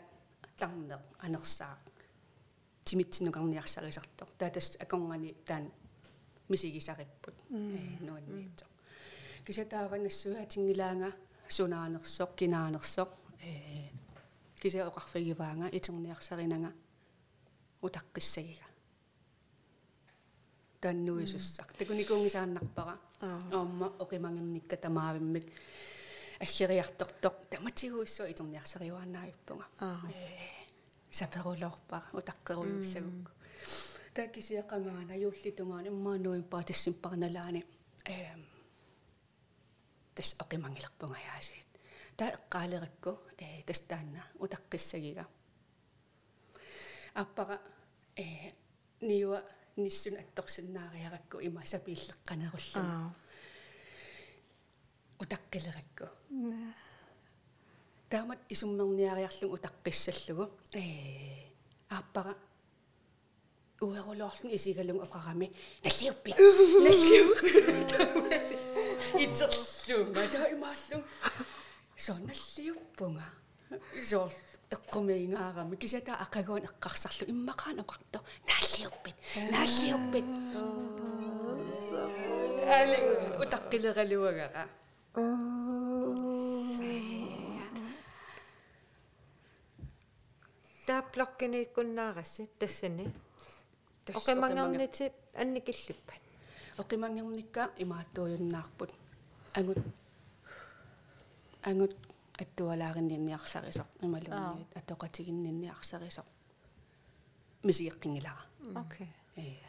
тарнеқ анерсаа тимитсинукарниарсарисартор таа тас аконгани таан мисигисариппут э нуанниитсо кисатаава нассуаатингилаанга сунаанерсоқ кинаанерсоқ э кися оқарфигиваанга итерниарсаринага утаққиссагига таннуисуссақ такуникуунгисааннарпара аама оқимангерникка тамаавиммик аггериартортоқ таматигуиссуа итерниарсариуаанаавиппунга э саперулорпара утаққеруйуссагукку таакисиақангаана юуллитунгаани иммаануим паатиссимпарналаани э тас оқимангилерпунга яасиит таа эққаалеракку э тас таанна утаққиссагига. Аппара э ниуа ниссун атторсиннаариаракку има сапииллеққанеруллу утаққилеракку. Таамат исуммерниариарлун утаққиссаллугу э ааппара уерулоорлун исигалун оқарами наллиуппи наллиуп итерлунга таимааллун соналлиуппунга соор эққумиингаарами кисата ақагуун эққарсарлу иммақаан оқарто нааллиуппит нааллиуппит али утаққилералуагара таапплоккинииккуннаарасси тассани оқимангарнитит анникиллиппат оқимангерникка имааттуйуннаарпут агут агут аттуалааринниарсарисоқ ималуунниит атоқатигинниарсарисоқ мисиеққингилара окей э.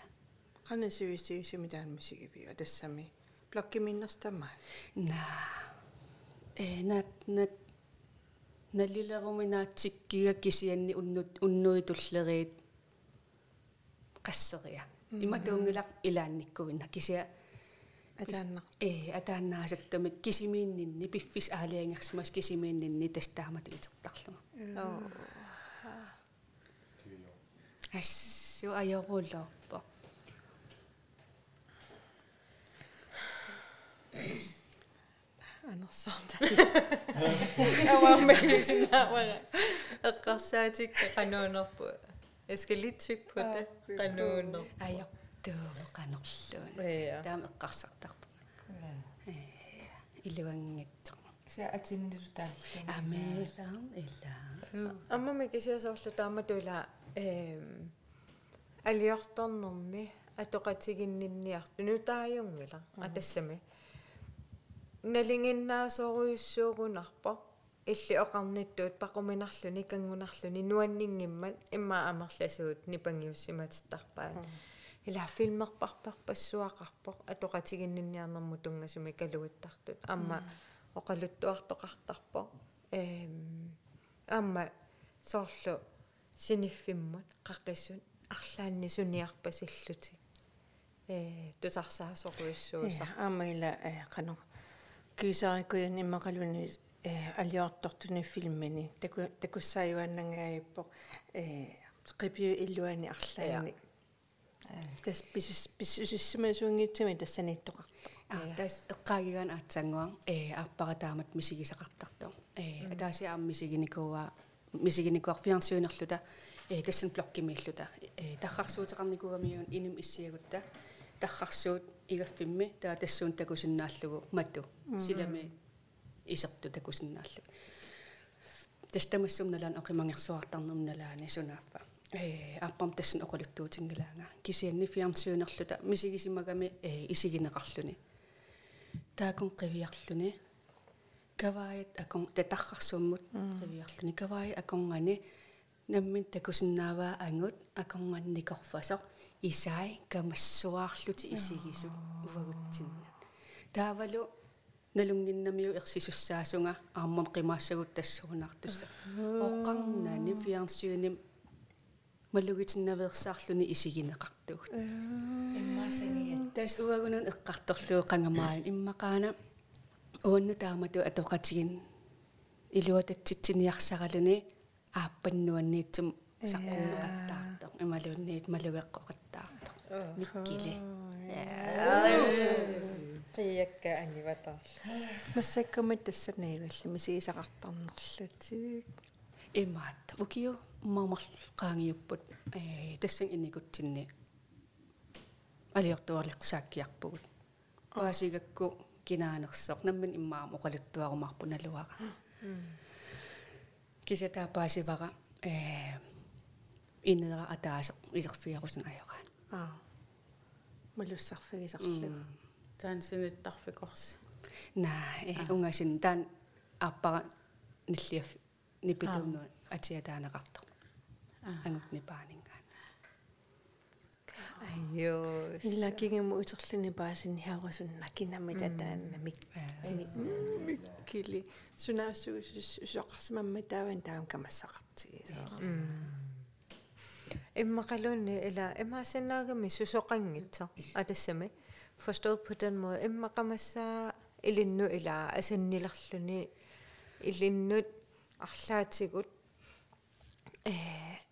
Qana sivisigisimi taanmisigivi тассами блоккиминнэрстамаа на э нат нат налилеруминаатсиккига кисианни уннут уннуитуллериит qasseriа иматуунгилақ илаанниккуинна кисиа атааннақ э атаанаасаттамик кисимииннинни пиффис аалиангерсимас кисимииннинни тастаамат итертарлуга оо ассу аёруллоорпо анерсаарта авааммалисинаавара эққарсаатикка qanуунерпу эскалитсик пута qanуунер аёртуу канерлуун я таам эққарсартарпу э илуангатсо ся атиннилу таа амелаам илаа аммами кисиасоорлу тааматула эм алиорторнэрми атоқатигиннинниарту нутааюнгила атассами налингиннаасоруйуссуугунарпо илли оқарниттуут пақуминарлүни кангунарлүни нуаннингиммат имма амерласуут нипангиуссиматиттарпаат ила филмерпарпарпассуақарпо атоқатигиннинниарнэрму тунгасуми калуиттартут амма оқалуттуартоқартарпо эм амма соорлу синиффиммут қаққиссут арлаанни суниарпасиллути э тусарсаасоруйуссуусар аамаила э qano кисарикуян иммақалуни э алиортортуни филмини таку такуссааюаннангаиппо э qipju illuani арлаани тас писус писсусиссумасунгитсими тассаниттоқар а тас эққаагигаан аатсангуа э арпаратаамат мисигисақартарту э атааси аам мисигиникуа мисигиникуар фиансуинерлута э тассан блоккимииллута э таррарсуутеқарникугамиун иним иссиагутта таррарсуут игаффимми таа тассуун такусиннааллугу мату силами исерту такусиннааллугу тастамассумналаан оқимангерсуартарнерналаани сунааффа э аппам тассан оқалуттуутингилаанга кисианни фиарсуинерлута мисигисимагами э исигинеқарлүни таакун қивиарлүни каваит акон татаррарсууммут қивиарлүни каваит аконгани наммин такусиннааваа ангут аконганникорфасоқ исай камассуаарлути исигису увагутсинна таавалу налунгиннамиу ерсисуссаасунга ааммам қимаассагут тассуунартусса оққарнаани фиарсууним малугитиннаверсаарлүни исигинеқартугут иммаасангиат тас уагунун эққарторлуу қангамаан иммақаана уунну таамату атоқатигин илуататситсиниарсаралуни ааппаннуанниитсум саққуммеқаттаартор ималуунниит малугеққоқаттаартор миккили қиякка аниватаар массаккумат тассанаагалли мисигисақартарнерлутик имаат укиу маамарл qaangiupпут э тассан инникутсинни алиортуарлеқсааккиарпугут паасигакку кинаанерсоқ наммин иммаам оқалуттуарумарпу налуара кисата паасивара э иннера атаасеқ илерфиарусин ажораан аа малуссарфигисарлу таансиниттарфикорс на э унгасин таан арпара ниллиаф нипитуунну атиатаанеқарто ангут нипаанингаан айё иллакигиму утерлүни паасин хиарусунна кинамми татаанна мик миккили сунаассугус соқарсимамма тааван таам камассақартиги иммақалуунни ила имаасиннаагами сусоқангитсо атассами forstået på den måde иммақамассаа илинну ила асаннилерлүни илиннут арлаатигут э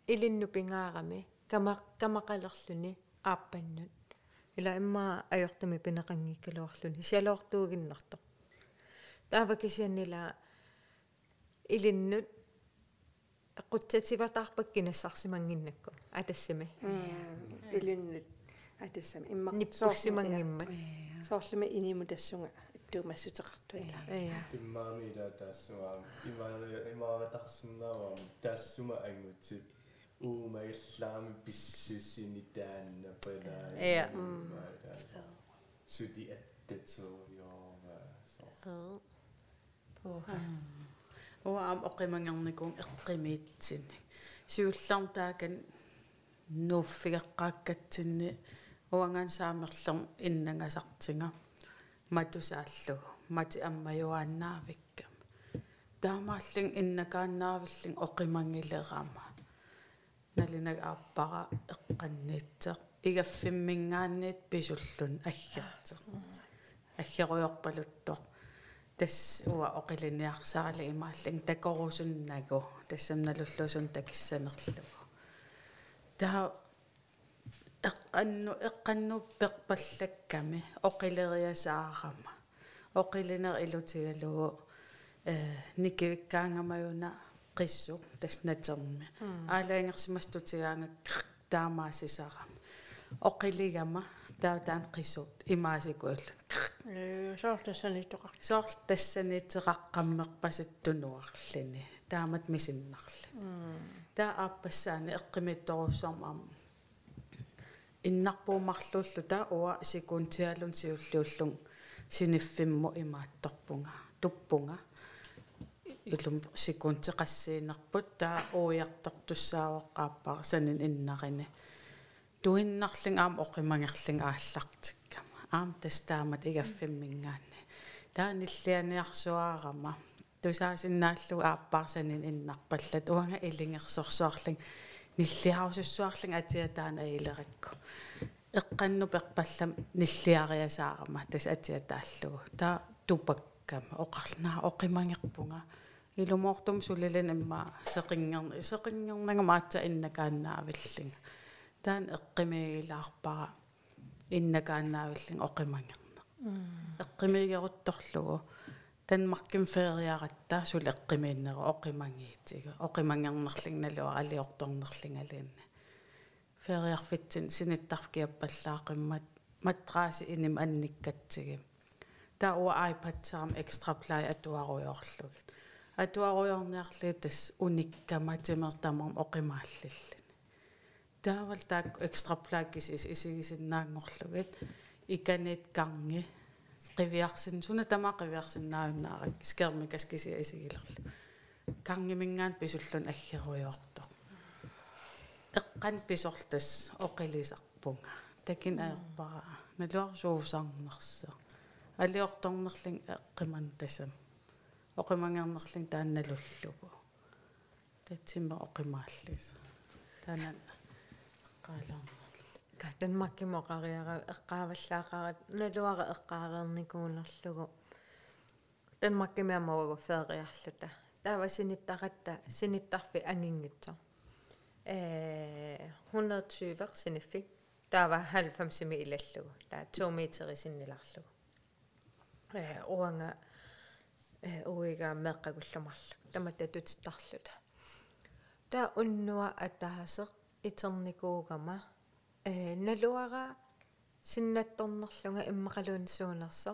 илинну пингаарами кама камақалерлүни ааппаннут ила имма ajortami пинеқангиккалуарлүни эққутсативатаарпак кинассарсимангиннакку атассами илиннут атассами имма ниппуссимангиммат соорлуми иниму тассунга иттуумассутеқартуила ая иммаами ила таассуаам имаали имааратарсинаавам таассума ангутсип уумаиллаами писсусини таанна палаа Ия. сути аттатсууйорма со пуха уаам оқимангерникуун эққимиитсинни сиулларм таакан нууффигеққааккатсинни уангаан саамерлерм иннангасартинга матусааллугу мати аммаюааннаавиккам таамааллин иннакааннаавиллин оқимангилерама налинаг ааппара эққанниитсеқ игаффиммингаанниит писуллун аггертеқ аггеруйорпалуттоқ тас уа оқилиниарсарали имааллин такорусуннагу тассамналуллусун такиссанерлугу таа эққанну эққаннуппеқпаллакками оқилериасаарама оқилинер илутигалугу э никивиккаангамаюна qissu tasnatermi аалаингерсимастутигаангак таамаасисарама оқиligama таа таан qissut имаасикуаллу э соорлассани тоқар соор тассанитеқаққаммерпасаттунуарлини таамат мисиннарли таа ааппассаани эққимитторуссармаам иннарпуумарлууллу таа уа сикуунтиалун сиуллууллун синиффимму имаатторпунга туппунга. Илум сикуунтеқассиинерпут таа ууяртортуссаавоққааппара санин иннарини. Туиннарлин аам оқимангерлин ааллартиккама аам тастаамат игаффиммингаанни таа ниллианиарсуаарама. Тусаасиннааллу ааппаарсанин иннарпаллат. Уанга илингерсорсуарлин ниллиарусуссуарлин атиатаана илеракку эққанну перпаллам ниллиариасаарама тас атиатааллугу таа тупаккама оқарлнаа оқимангерпунга илумоортум сулилан имма сеқингерни сеқингернагамаатса иннакааннаавиллинга таан эққимигилаарпара иннакааннаавиллин оқимангерна эққимигерутторлугу танмарким фериаратта сул эққимииннеру оқимангиитига оқимангернерлин налуа алиорторнерлингалиинна фериарфитсин синиттарфкиаппаллаақиммат матрааси иним анниккатсиги таа уа айпатсаарам экстра плай атуаруйорлугит атуаруйорниарли тас униккаматимертамарм оқимааллиллани таавал таак экстра плай кисис исигисиннаангорлугит. Иканит карнги qivиарсин суна тама qivиарсиннаавиннаарак скермикас кися исигилерлу карнгимингаан писуллун аггеруйоортоқ эққан писорлтас оқилисарпунга такин аерпара налуарсуусаарнерса алиорторнерлин эққиман тасам оқимангернерлин таанналуллугу татсима оқимааллис таанан эққаалаа катан маккимоқариара эққааваллаақарат налуара эққаареерникуунерлугу тан маккимиамаугу феериарлута таава синиттаратта синиттарфи ангингитсо э 120 синиффик таава 90 ми илаллугу таа 2 метри синниларлугу. Э уанга э уига меққагулламарлу тамата тутиттарлута. Таа уннуа атаасеқ итерникуугама э налуара синнатторнерлунга иммақалуунсуунерсо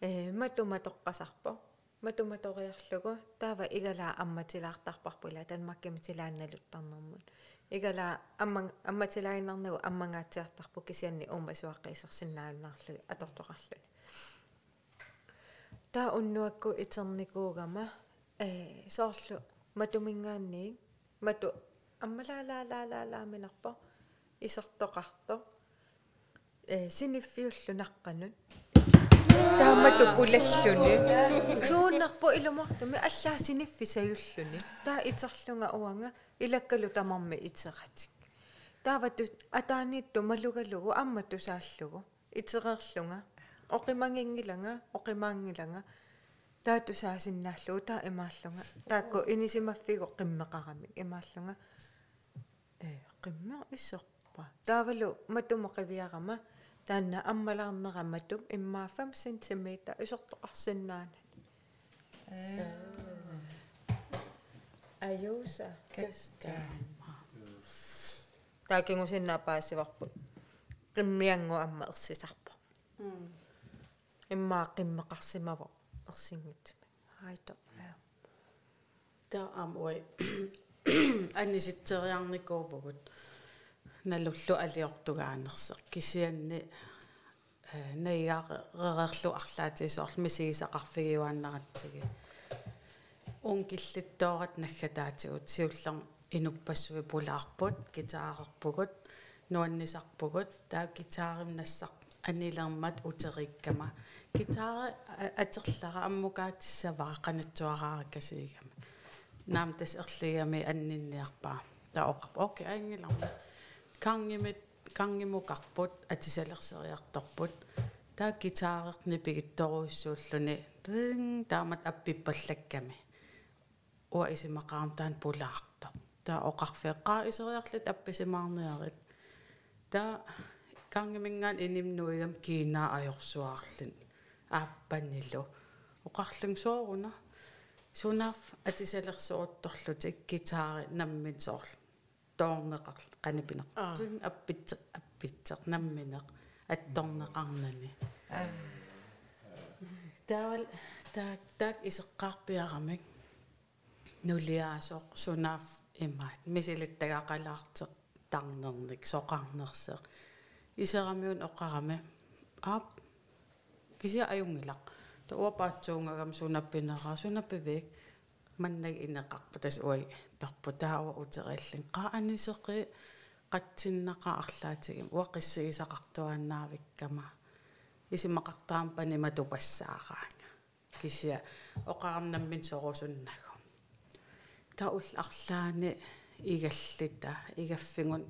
э матуматоққасарпо. Матуматориарлугу таава игалаа амматилаартарпарпула танмаккимитилаанналуттарнэрмут игалаа амман амматилаиннарнагу аммангаатсиартарпу кисианни уумасуаққисерсиннааннаарлуги атортоқарлуни таа уннуакку итерникуугама э соорлу матумингаанни мату аммалаалаалаалааминарпо исертоқарто э синиффиуллу наққанут таамату пулаллуни сууннарпо илумортуми аллаа синиффи саюллуни таа итерлунга уанга илаккалу тамарми итератик таавату атааниитту малугалугу аммату сааллугу итерерлунга оқимангингиланга оқимаангиланга таату саасиннааллугу таа имааллунга таакку инисимаффиго қиммеқарамик имааллунга э қиммеа иссерпа таавалу матумоқивиарама таанна аммалаарнераматум иммаафам сентиметр исортоқарсиннаана аюуса каста таакингусиннаапаассиварпут qimmiangu amma ersisarpo иммаа qimmeqarsimaво ерсингитсуми хайто таа ам ой аниситсериарникуувгут налуллу алиортугаанерсеq кисианни наигаақерерлу арлаатисоорлу мисигисақарфигиуааннаратсиги унгиллиттоорат наггатаатигут сиуллер инуппассуи пулаарпут гитаарерпугут нуаннисарпугут таа гитаарим нассақ анилермат утериккама. Гитаара атерлара аммукаатиссаваа канатсуараараккасигама наам тас ерлигами аннинниарпаа. Таа оқарп окей ангиларма кангимит кангимукарпут атисалерсериарторпут таа гитаарерни пигитторуиссууллуни ринг таамат аппиппаллакками уа исимақарам таан пулаарто таа оқарфеққаа исериарлут апписимаарниарит таа кангимингаан инимнуигам киинаа ajorsuарлун ааппаннилу оқарлун сооруна сунаф атисалерсуутторлутик гитаари наммин соорл тоорнеқар канипинеқ аппит аппитсеқ намминеқ атторнеқарнани таавал таак таак исеққарпиарамик. Нулиаасоқ сунаф имаат. Мисилиттагақалаартеқ тарнерник соқарнерсеқ исерамиун оқарами. Аап кися аюнгилақ. Туапаатсуунгагам сунаппинераа сунаппивик маннаг инеқарпа тас уай перпу таава утериллин анисеқи қатсиннақа арлаатигим. Уақиссигисақартуаннаавиккама исимақартаам панима тупассаараанга кися оқарамнаммин сорусуннагу таул арлаани игаллита игаффигун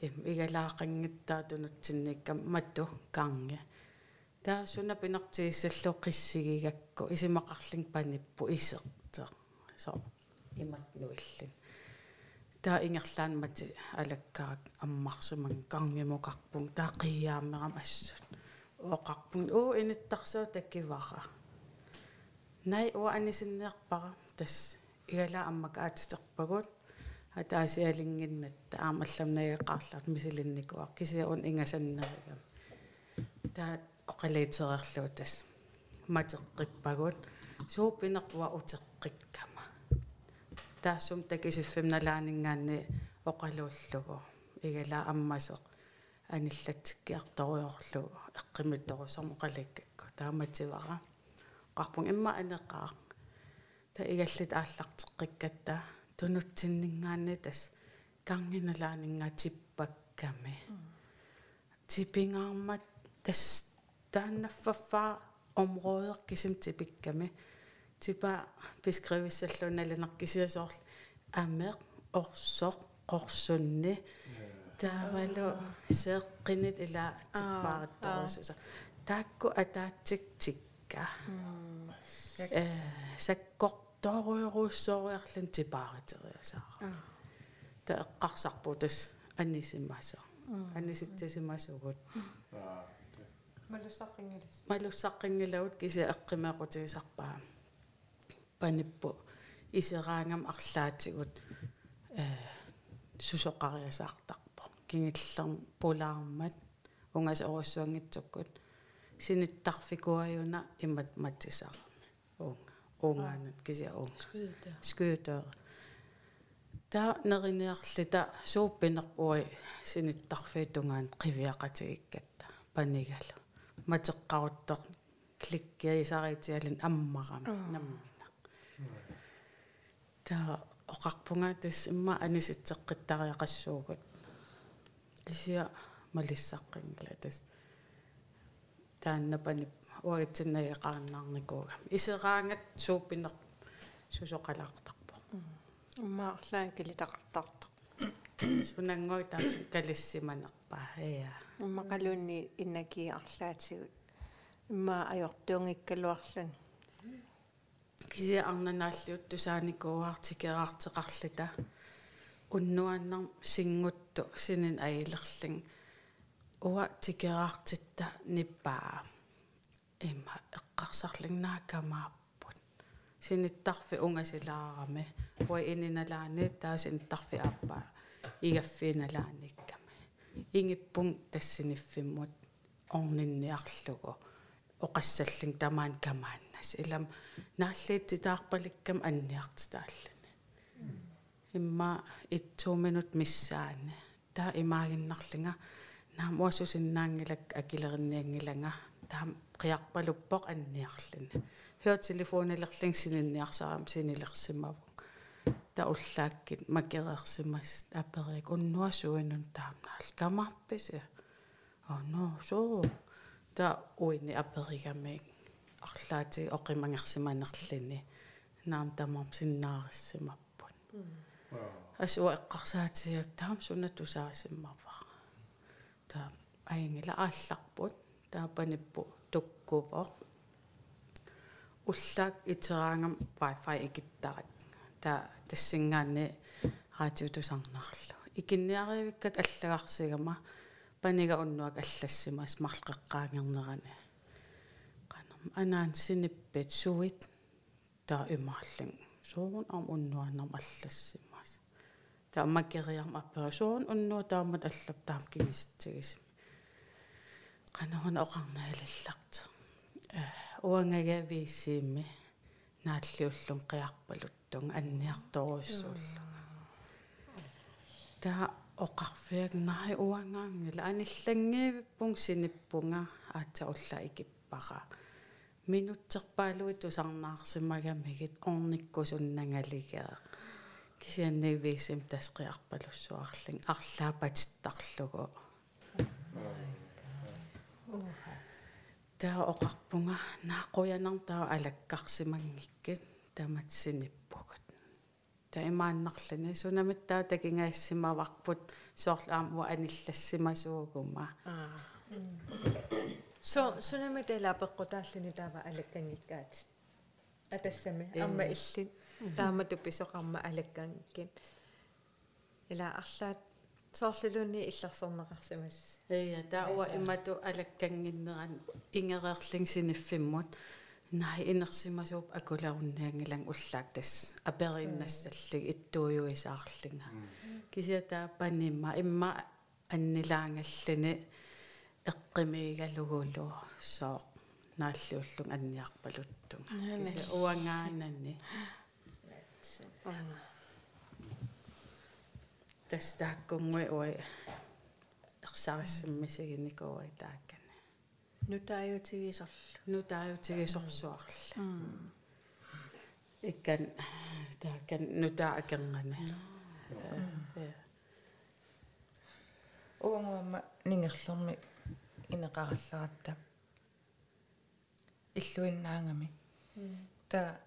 им игалаақангиттаатунутсинниккам матту канги таа суна пинартигиссаллу қиссигигакку. Исимақарлин паниппу исертеқ со имат нуиллин таа ингерлаан мати алаккаат аммарсуман кангимукарпун таа қиаамерам ассут. Оқарпун уу иниттарсуу таккивара най уа анисиннеарпара тас игала аммак аатитерпагут. Атаасиалингиннатта аамалламнагеқарларт мисилинникуар кисиаун ингасаннеригам. Таа оқалиитерерлуу тас матеққиппагут. Суупинеқуа утеққиккама таассум такисиффим налаанингаанни оқалууллугу. Игала аммасеқ аниллатиккиарторуйорлу эққимитторусарму қаликкакку таамативара. Қарпун имма анеқаа та игаллит ааллартеққиккатта. Тунутсиннингаанни тас кангиналаанингаатиппакками типингаармат тас тааннаффаффаа områder кисим типикками типа бескривиссаллуналинаркисиасоорл амеқ орсоқ қорсунни таавалу сеэққинит ила типпааратторусуса таакку атаатсик тикка э саккортооруйоруссоориарлун типааритериасаа та эққарсарпу тас аннисиммаса анниситсисимасугут малуссаққингилис малуссаққингилавут кися эққимеқутигисарпаа паниппу. Исераангам арлаатигут э сусоқариасаартарпо кингиллерм пулаармат унгас оруссуангитсуккут синиттарфикуаюна имат матисаарми уунга уунгаанат кися уунга Skyder. скуутер та неринеарлита сууппинерпуи синиттарфиитунгаан қивиақатигиккатта панигалу. Матеққаруттоқ кликкиисаритиалин аммарами наммина та оқарпунга тас имма аниситсеққиттариақассуугут кисиа малиссаққингла тас. Тааннапани уагитсиннаиқарнаарникууга исераангат сууппинер сусоқалаартарпо. Иммаарлаан килитақартартар сунангой таасун калиссиманерпаа ия иммақалуунни иннакиарлаатигут имма ajortuungikkaluarluni кися арнанааллиут тусааникууаартикераартеқарлита уннуаннар сингутту синин аилерлин. Уа тикераартитта ниппаа имма эққарсарлиннаакамааппут синиттарфи унгасилаарами уи ининалаани таа синиттарфи ааппаа игаффииналааникками ингиппун тассиниффиммут. Орнинниарлугу. Оқассаллин тамаан камааннас илам нааллиититаарпаликкам анниартитааллани имма 1 минут миссаани таа имаагиннарлинга наам уасусиннаангилак акилеринниангиланга таам қиарпалуппоқ анниарлани хёр телефонилерлин сининниарсарам синилерсимаву та уллааккит макерерсимас аперик уннуасуинун таамнаал камарписи oh no so та уини аперигамик арлаати оқимангерсиманерлини наам тамам синнаариссимаппут асуа эққарсаатиак таам сунатусаарисиммава та аингила аалларпут таапаниппу туккувоқ уллаак итераангам wifi икиттарат та тассингаанни раатиутусарнарлу икинниаривиккак аллагарсигама панига уннуак аллассимас марлеққаангернерани qanam anaan sinipпит suit taa imaallin suun am unnuannam allassimas taa makeriarm appera suun unnu taamat allap taam kingistigis qanahun oqarnaalallart uangaga viisiimmi naаллиуллун qiarpaluttun anniartoruissuullu та оқарфиак наи уангаангила аниллангиивиппун синиппунга аатса улла икиппара минутсерпаалуи тусарнаарсимагамигит орниккусуннангалигеа кисианнивиисим тасқиарпалуссуарлин арлаапатиттарлугу таа оқарпунга наақуянар таа алаккарсимангиккит таматсиниппугут таимааннарлани сунамиттаа такингаассимаварпут соорлаамуа аниллассимасуугума so sunami tela peqqutaalluni taava alakkangikkaat atassami amma illit taamatu pisoqarma alakkangikkin ila arlaat sooрлулуунни илларсорнеқарсимас ия таауа имату алаккангиннеран ингереерлин синиффиммут наи инерсимасууп акуларунниангилан уллаак тас апериннассаллиг иттуйуисаарлинга кисиатаа панимма имма соо нааллууллун анниарпалуттунга кися уангаананни тастааккунгуи уи ерсариссиммисигинникуа тааккана нутаajutigisarlu нутаajутигисорсуарла иккан тааккан нутаа акергана уангуамма нингерлэрми инеқаралларатта иллуиннаангами та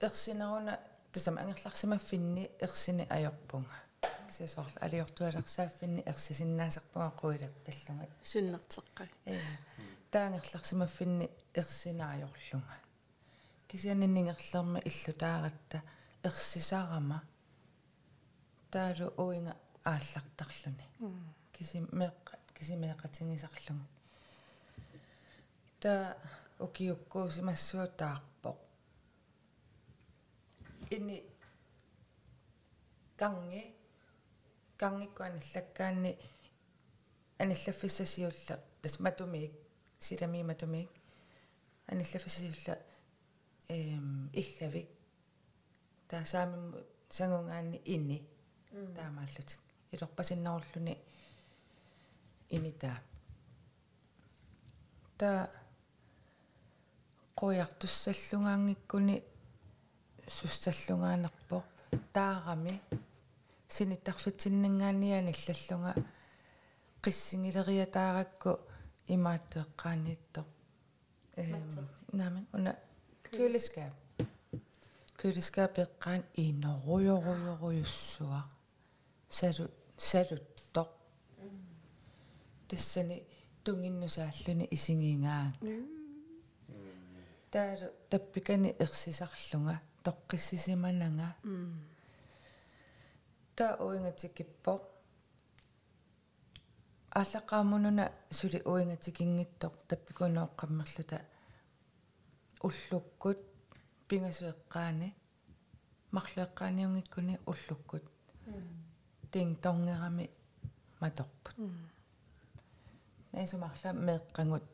ерсинеруна тасам ангерларсимаффинни ерсини ajorpunga кисасорла алиортуалерсааффинни таллунга суннертеққак э таангерларсимаффинни ерсинаajorlunga кисианниннингерлэрми иллутааратта ерсисарама таалу уинга ааллартарлуни. Кисимеэққа кисимеэқатингисарлугу та укиуккуусимассуутаарпоқ ини канги кангиккуаниллаккаанни аниллаффиссасиулла тас матумиик силами матумиик аниллаффиссасиулла эм иггавик таасаамимму сангунгаанни ини таамааллутик илорпасиннаруллуни инитаа та. Қуяқтуссаллунгаангиккуни суссаллунгаанерпо таарами синиттарфитсиннангаанниани иллаллунга қиссигилериатааракку имааттеэққааниитто эм нами уна кюлискап кюлискап. Эққаан инеруйоруйоруйуссуа салу салуттоқ тассани тунгиннусааллуни исигингаа таалу таппикани ерсисарлунга тоққиссисиманага та уингатикиппоқ ааллаққаамунуна сули уингатикингиттоқ таппикунооққаммерлута уллуккут пингасуэккаани марлуэккааниунгиккуни уллуккут. Тин торнерами маторпут наисумарла меэккангут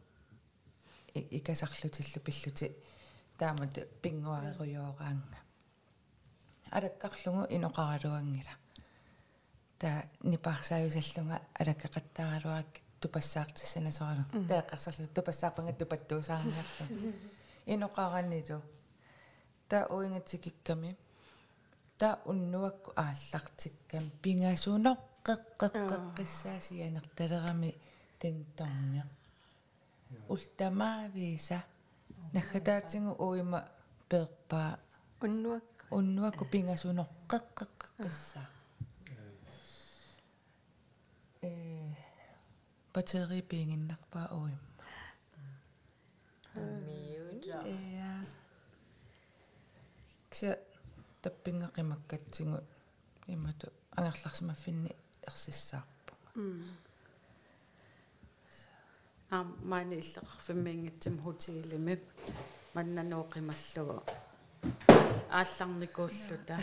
икасарлутиллу пиллути. Таамат пингуарируйоораанга алаккарлугу иноқаралуангила та нипаарсаависаллунга алаккақаттааралуак тупассаартиссанасоралу таэққарсарлу тупассаарпанга тупаттуусаарниарлу иноқараннилу та уингатикикками та уннуакку ааллартиккам. Пингасуноққеққеққиссаасианерталерами тинторнеқ ултамаависа наггатаатингу уима перпаа уннуак уннуакку пингасуноққеққеққиссаа э батери пингиннарпаа уимма миужа Эя. Ксе таппингақимаккатсигут имату ангерларсимаффинни ерсиссаарпа. Аа маани иллеқарфиммиингитсим хутигилими маннанооқималлугу аалларникууллута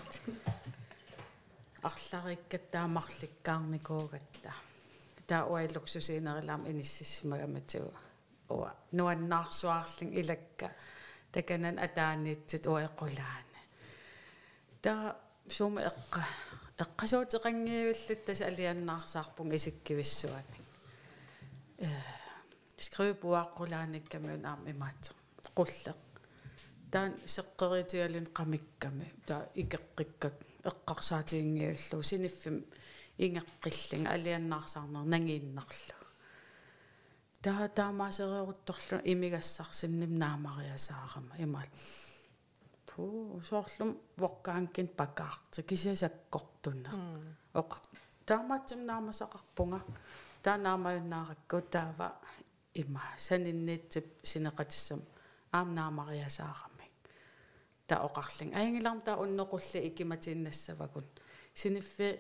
арлариккаттаамарликкаарникуугатта таа уайлуксусиинерилаам иниссиссимагаматигу уа нуаннаарсуаарлин илакка. Таканан атааниитсит уэққулаана таа сума эққа эққасуутеқангиивиллут тас алианнаарсаарпун исиккивиссуани. Э скрипуаққулааниккамиун аам имаат қуллеқ таан сеққеритиалин қамикками таа икеққиккак эққарсаатиингиуллу синиффим ингеққиллинга алианнаарсаарнер нангииннарлу. Таа таамаасериорутторлу имигассарсинним наамариасаарама имал пу соорлум воккаанкин пакаарти кисиасаккортунна оқ таамаатсим наамасақарпунга таа наамаюннааракку таава има санинниитсип синеқатиссам. Аам наамариасаарами та оқарлин. Аингиларм таа уннеқулли икиматииннассавакун синиффи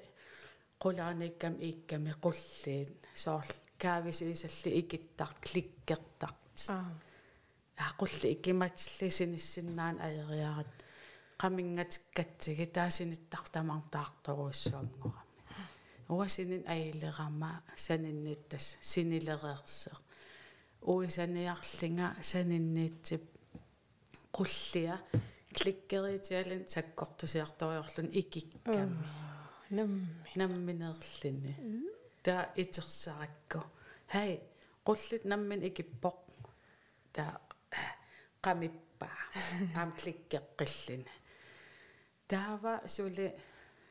qulaanikam ikkami qulliin soorl kaavisiisalli ikittart klikkertart аа. Aqulli ikimatilli sinissinnaан ajeriarat qamingatikkatsigi taasinittартамартаарторуссуангорами уасинин аилерама санинниттас синилереерсеq уисаниарлинга санинниитсип qullia кликкеритиалин саккортусиарториорлун икикками. Намми. Намминерлини. Таа итерсаракку хай qullit наммин икиппоq таа qamipпаа аам кликкеққиллини таава сули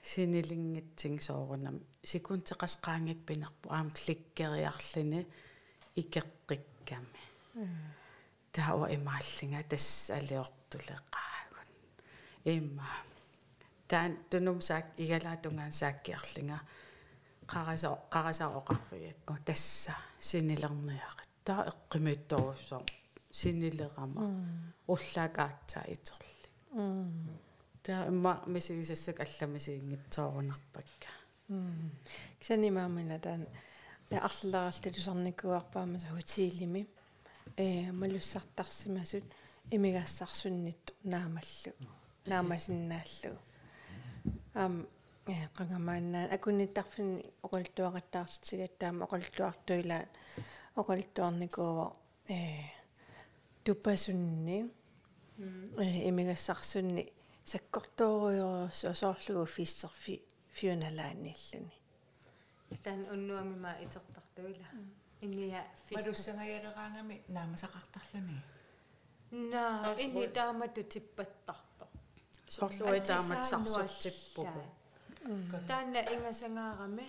синилингитсин соорунам. Секунтеқасқаангит пинерпу аам кликкериарлини икеққикками таава имааллинга тасс алиортулеқаагун имма таан тунумсаак игалаатунгаан сааккиарлинга қараса қарасаоқарфиакку тасса синилерниақат таа эққимиутторуссоо синилерама уллаакаатсаа итерли таа имма мисигисассак алламисиингитсоорунарпакка ксанимаамина таан арллералтулусарникуарпаама хутиилими э малуссартарсимасут имигассарсуннитту наамаллу наамасиннааллу. Ам э qangamaannaan akunittарфини оқалтуақаттаарситигаттаама оқалтуартуилаат оқалтуарникуува э тупасунни э имигассарсунни саккорторуйорсо соорлугу фиссерфи фиуналааннииллуни таан уннуамима итертартуила иния малуссангаяалераангами наамасақартарлуни на ини таамату типпаттарто соорлуи таамат сарсутсиппугу таанна ингасангаарами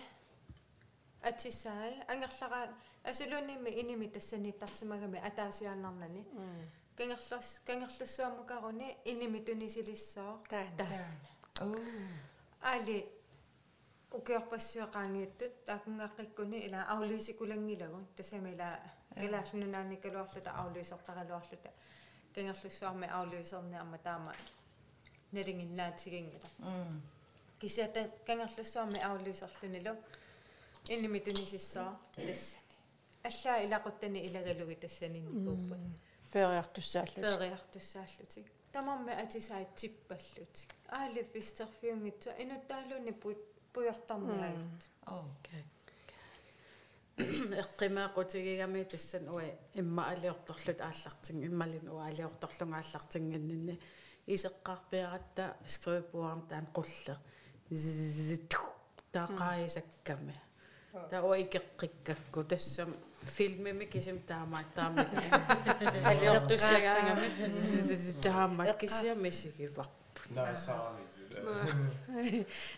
атисаи ангерлара асулуними иними тассанитарсимагами атаасиааннарнани кангерлус кангерлуссуамукаруни иними тунисилиссоо таана оо. Али укиорпассуақаангиттут таакунгаққиккуни ила аулисикулангилагу тасамила калаасунунааниккалуарлута аулисортаралуарлута кангерлуссуарми аулисерниарма таама налингиннаатигингила м кисата кангерлуссуарми аулисерлунилу инними тунисиссоо тассани аллаа илақуттани илагалуги тассанинникууппут фериартуссааллут фериартуссааллутик тамарми атисаат типпаллут аали пуйортарниагат оо эққимаақутигигами тассан уа имма алиорторлут ааллартин иммалин уа алиорторлунга ааллартингиннинни исеққарпиаратта скрипуарн таан қулле таақаисакками таа уа икеққиккакку. Тассам филмими кисим таамаа таамила алиортуссагаагами таамаа кисиами сигиварпут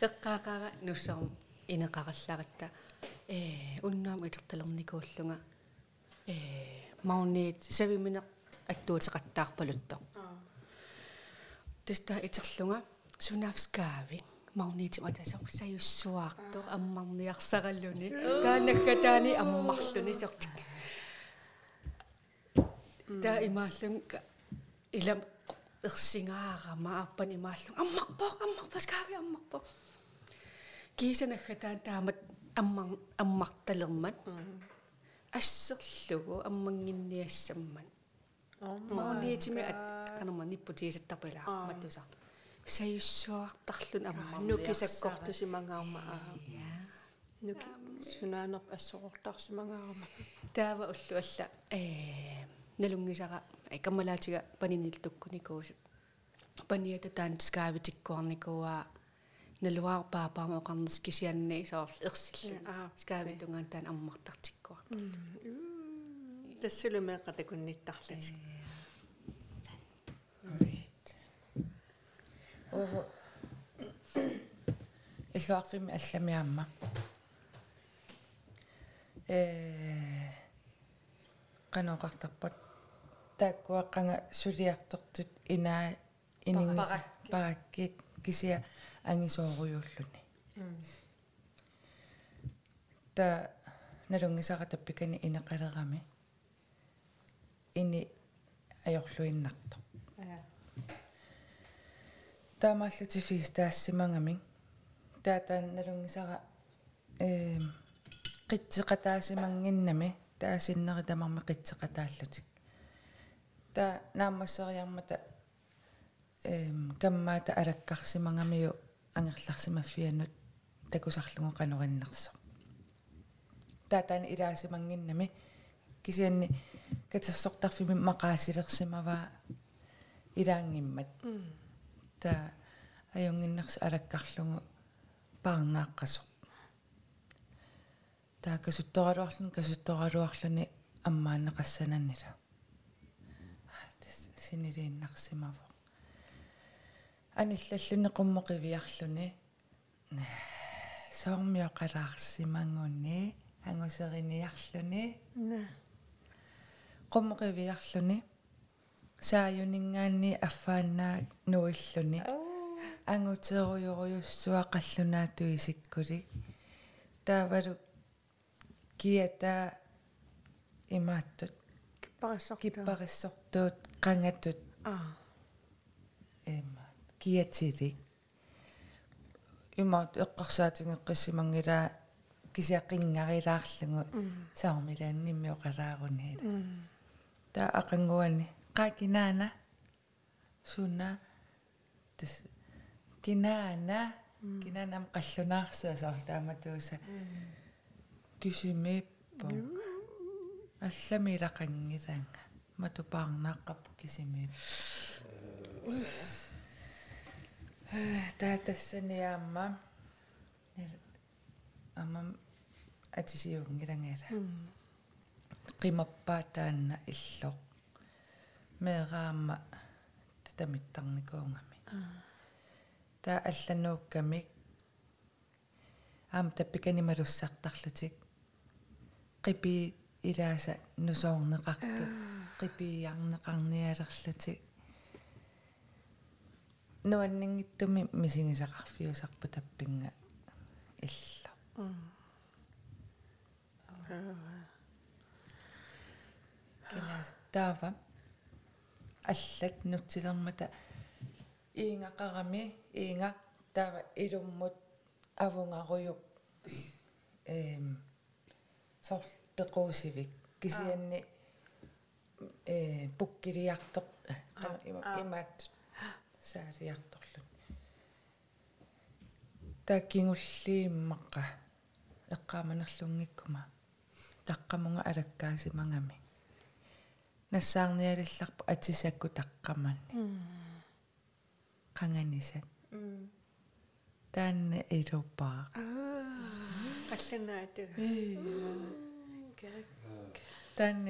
эққаақаага нуссарум инеқаралларатта э уннаам итерталерникууллунга э маунит савиминеқ аттуутеқаттаарпалутто тэста итерлунга. Сунафскаави маунитима тасо саюссуаартоо аммарниарсараллуни таанаггатаани аммарлуни сортик таа имааллун илам ерсингаарама аппан имааллун аммарпоо аммарпоо скаави аммарпоо кисанаггатаан таамат аммар аммарталермат ассерлугу аммангинниассамман маунитими канама ниппутиисаттарпилаа маттусаа саюссуартарлун аммар нукисаккортусимангаарма аа нуки сунаанерп ассоортарсимангаарма таава уллу алла э налунгисара каммалаатига панинил туккуникуусу паниата таан скаавитиккуарникуа налуаар паапаама оқарнес кисианни соор ерсилла скаавитунгаан таан аммартартиккуа тассулумеэқатакунниттарлатик оо иллуарфими алламиамма э каноқартарпат тааккуаққанга сулиартортут инаа инингис пааккит кисия ангисооруйуллуни та налунгисара таппикани инеқалерами ини ajorluinnarto таамааллути фис таассимангамин таатаан налунгисара э қитсеқатаасимангиннами таасиннери тамарми қитсеқатааллутик та наамассериармата эм каммаата алаккарсимангамиу ангерларсимаффианут такусарлугу канориннерсо таатаани илаасимангиннами кисианни катерсортарфими мақаасилерсимаваа илаангиммат та аюнгиннерс алаккарлугу паарнааққасо таа касутторалуарлун касутторалуарлуни аммаанеқассананнила тас синилииннарсимаво аниллаллуни қуммоқивиарлуни соормиоқалаарсимангуни ангусериниарлуни qummuqiviarluni saayuningaanni affaannaa nuilluni anguteerujorujussuaqallunaatu isikkuli taavalu kiata imaattut киппариссортаа kipparissortuut qangatut аа. Эма киатилик имаат эққарсаатингеққиссимангилаа кисиаққингариlaarlungu саормилааннимми та ақангуани қакинаана. Суна. Тас кинаана. Кинаанам қаллунаарсуа саортааматууса кисимиппо алламилақангилаанга матупаарнааққаппу кисимип таатассаниаама амам атисиунгилангала qimappaataanna illoq meeraamma tatamittарникуунгами таа алланууккамик аам таппиканималуссартарлутик qipii ilaasa nusoorneqartu qipiiarneqarnialерлутик нуаннингиттуми мисигисақарфиусарпу таппинга илла кинаас таава. Аллат нутсилермата иингақарами иинга таава илуммут авунгаруйук эм сор пеқуусивик кисианни э пуккилиартоқ има имаат саалиарторлут тааккингуллииммаққа эққааманерлунгиккума таққамунга алаккаасимангами нассаарниалилларпу атисакку таққаманни қанганисат. Таанна илупаа қаллунаату таанна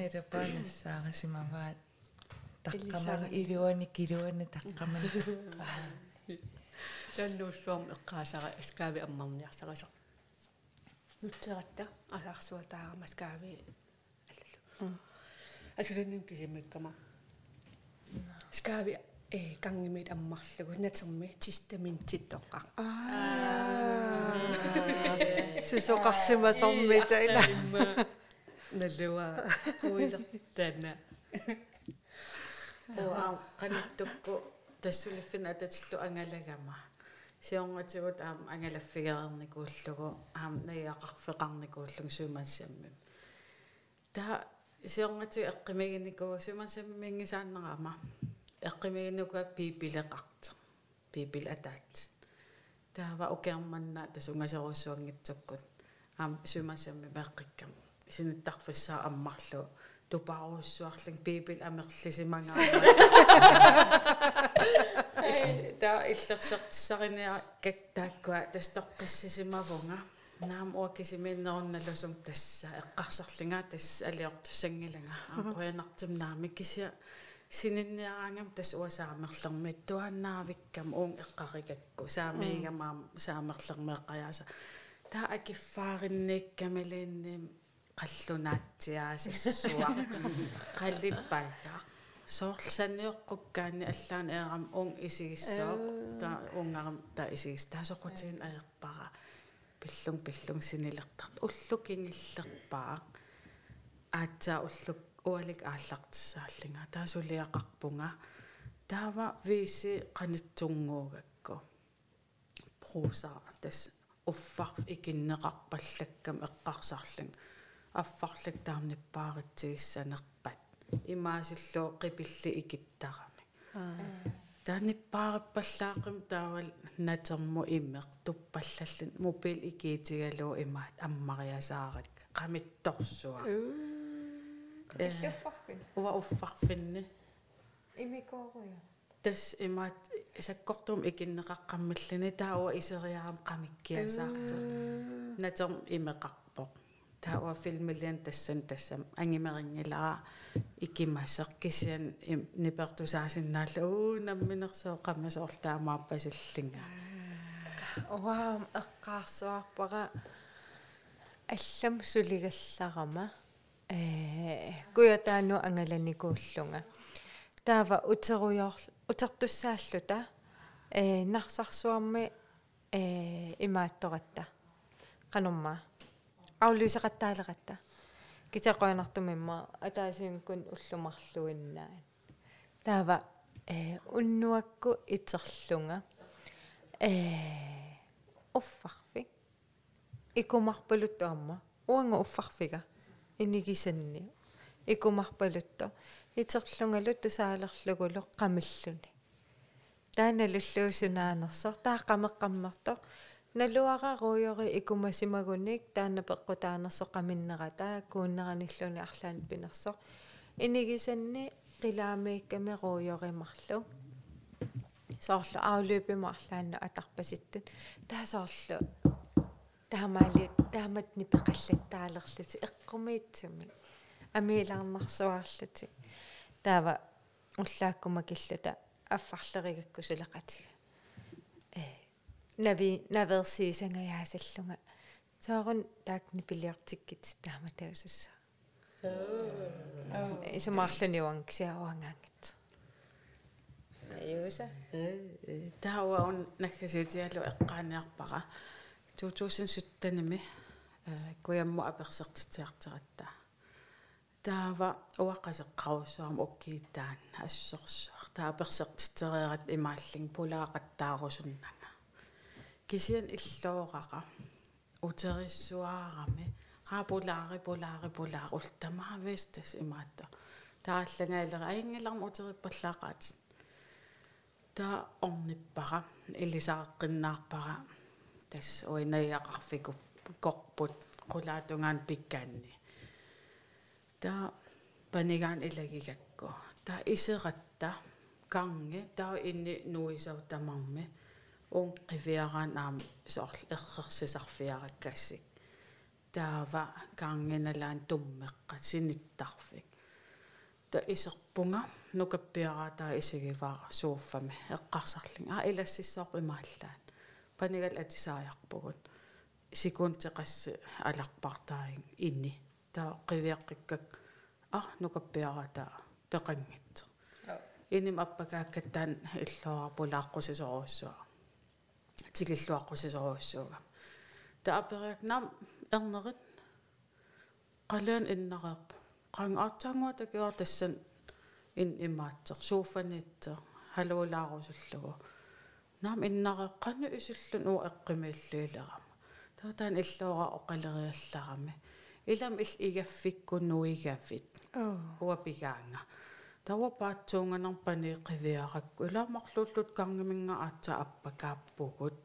илупаа нассаарасимаваат таққаман илуани килуани таққамани <laughs> таннуусsuam эққаасара искаави аммарниарсарисо нутсератта. Асаарсуатаарама скаави аллу асуланнин кисимиккама скаави э кангимит аммарлугу. Натерми тистамин титтоққар сусоқарсимасормита ила налуа куилертана оа каниттукку тассулиффина ататиллу ангалагама сиорнатигут аам ангалаффигерерникууллугу аам наяақарфеқарникууллуг сумассамми та сиорнати эққимигиникуу сумассаммингисааннерама эққимигинукуак пипилеқарта пипил атаат таава укерманна тасунгасеруссуангитсуккут аам сумассамми меққиккам синиттарфиссаа аммарлу. Тупаруссуарлин пипил амерлисимангаа та иллерсертиссариниа каттааккуа тастоққиссисимавунга наам уаккисимииннерунналусум тасса эққарсарлингаа тасс алиортуссангилага ақуянартим наами кися сининниараангам тас уасаамерлерми туаннаавиккам уун эққарикакку саамиигамаам саамерлермеэққаяаса таа акиффааринниккамалиинни қаллунаатсиаасассуа қаллиппааллаа соорлсаниоққуккаани аллаани eeram ун исигиссоо та унгарам та исигис таасоқутигин аерпара пиллун пиллун синилертарт уллукингиллерпаа аатсаа уллук уалик ааллартиссааллинга таасулиақарпунга таава виси қанитсунгуугакку прусаа тас уффар икиннеқарпаллаккам эққарсарлин аффарлак таамниппааритсигиссанерпат имаасиллуу қипилли икиттарами тааниппаариппаллаақим таавал натерму иммеқ туппаллаллун мобил икиитигалуу имаат аммариасаарак қамитторсуа Киллуффарфин уа уффарфинни имикооруя тас имаат саккортум икиннеқаққаммиллини. Таауа исериарам қамиккиасаарти натерм имеқарпоқ таауа филмилиан тассан тассам ангимерингилаа икимасеқ кисиан нипертусаасиннаалла уу намминерсоо қаммасоорлаамааппасиллинга уаам эққарсуарпара аллам сулигалларама э куятаану ангаланикууллунга таава утеруйор утертуссааллута. Э нарсарсуарми э имаатторатта qanumma аулуисеқаттаалеқатта китеқуанартумимма атаасиункун уллумарлуиннаан таава э уннуакку итерлунга э уффарфи. Икумарпалутто амма. Уанга уффарфига. Инигисанни икумарпалутто. Итерлунгалут тусаалерлугулу qamilluni тааналуллуусунаанерсор таа qamеққаммартор налуараруйори икумасимагуник таана пеққутаанерсо qaminnерата кууннераниллуни арлаан пинерсо инигисанни қилаамиикками руйоримарлу соорлу аулуупима арлаанну атарпаситтут таасоорлу таамаали тааматни пеқаллаттаалерлути эққумиитсуми амииларнарсуаарлути таава уллааккума киллута аффарлеригакку сулеқатига нави наверсиисангаяасаллунга соорун таакни пилиартиккит таама таусусса исумаарлуниуан ксиауангаангит аюса таауа он наггасиитиалу эққааниарпара 2017-ними куямму аперсертитсиартератта таава уаққасеққаруссуарма уккииттаан ассорсуар тааперсертитсериерат имааллин пулаақаттаарусуннага кисиан иллоораqa утериссуаарами qaapulaari pulaari pulaar ultamaavestas imaatto тааллагаалера аингиларма утериппаллаақаат таа орниппара илисааққиннаарпара тас уинаяақарфику корпут qulaatugaan pikkaanni таа панигаан илагигакку таа исератта канге таа инни нуисау тамарми уун qivиараан аам соорл эррерсисарфиараккассик таава кангеналаан туммеққа синиттарфик та исерпунга нукаппиараатаа исигиваа сууффами эққарсарлин аа илассиссоорп имааллаан. Панигал атисааярпугут секундтеқасси аларпартаин инни. Таа qivиаққиккак а нукаппиараатаа пеқангитсо иним аппакааккаттаан иллуарпулааққусисоруссуа тикиллуаққусисоруссууга таа апериак нам эрнерит. Qallaan innareerp qang aartaangua takior tassan in immaatseq suuffaniitseq haluulaarusullugu naam innareeqqannu isullun uu eqqimiilluilerama taataan illuura oqaleriallarami ilam il igaffikkunuigaffit uwa paatsuunganarpani qiviarakku ilaamarlullut kangiminga aatsa appakaappugut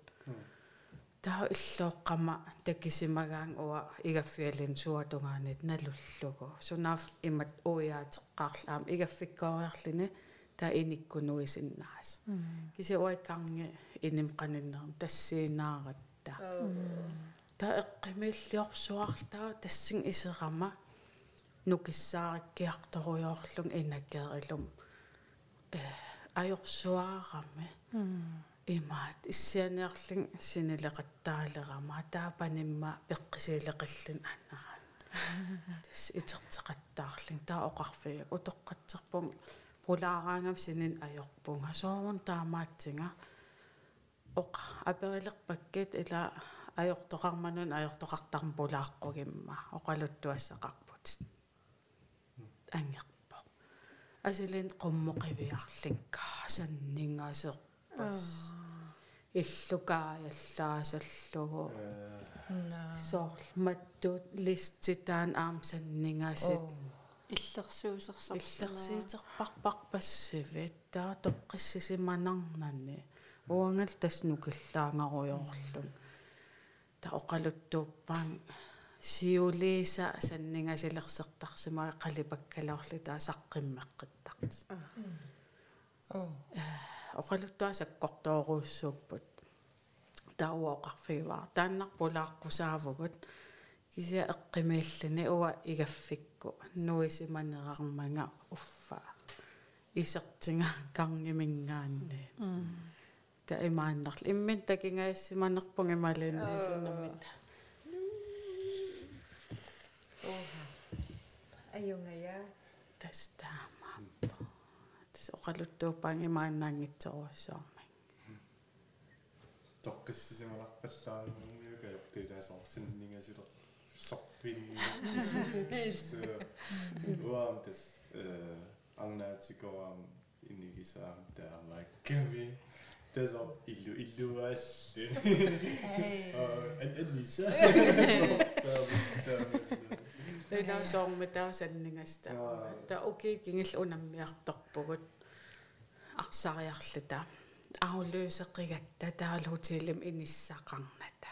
таа иллооққама таккисимагаан уа игаффиалин суатунгаанит налуллугу сунаaf имат уяатеққарлаам игаффиккоориарлини таа иниккунуисиннаас киси уайккарнги иним қаниннерм тассиинааратта таа эққимиллиорсуарлаа тассин исерама нукиссаариккиарторуйоорлун инаккеерилум э ajorsuaarami имаат иссианеерлин синилеқаттаалерама таапанимма пеққисиилеқиллин аннаран <laughs> тас итертеқаттаарлин таа оқарфиак утоққатсерпум пулаараангам синин ajorpunga соорун таамаатсинга оқа аперилерпаккит ила ajortoqarmanun ajortoqartarm pulaaqquгимма оқалуттуассақарпут ангерпо асилин qummoqiviarlinka sanningaseqpas иллукааяллаасаллугу соор маттуут листитаан аамсаннингаасит иллерсуусерсар иллерсиитерпарпарпассивит таа тоққиссисиманарнани уангал таснукиллаангаруйоорлун та оқалуттууппаан сиулииса саннингасилерсертарсимаа қалипаккалаорли таа саққиммеққиттарт оо оқалуттуа саккортооруussууппут тауоқарфиваа тааннарпулааққусаавгут кися эққимииллани уа игаффикку. Нуисиманерармага уффа. Исертинга карнгимингаанни та имааннарл иммин такингаассиманерпунг ималинни сунаммит аюнгая тастаамааппо тас оқалуттууппаан имааннаангитсоруссуарма тоққиссисималарпаллаарнумиука <laughs> <laughs> яптилаасоорсиннигасилер сорфинни уам тас э ангнаатикоам иннигисаам таамаакками тасо иллу иллуаалли э Nuilaa soormitaa sanningasta. Ta okei kingil unammiartorpugut arsariarluta. Arulluiseqigatta taaluutiilim inissaqarnata.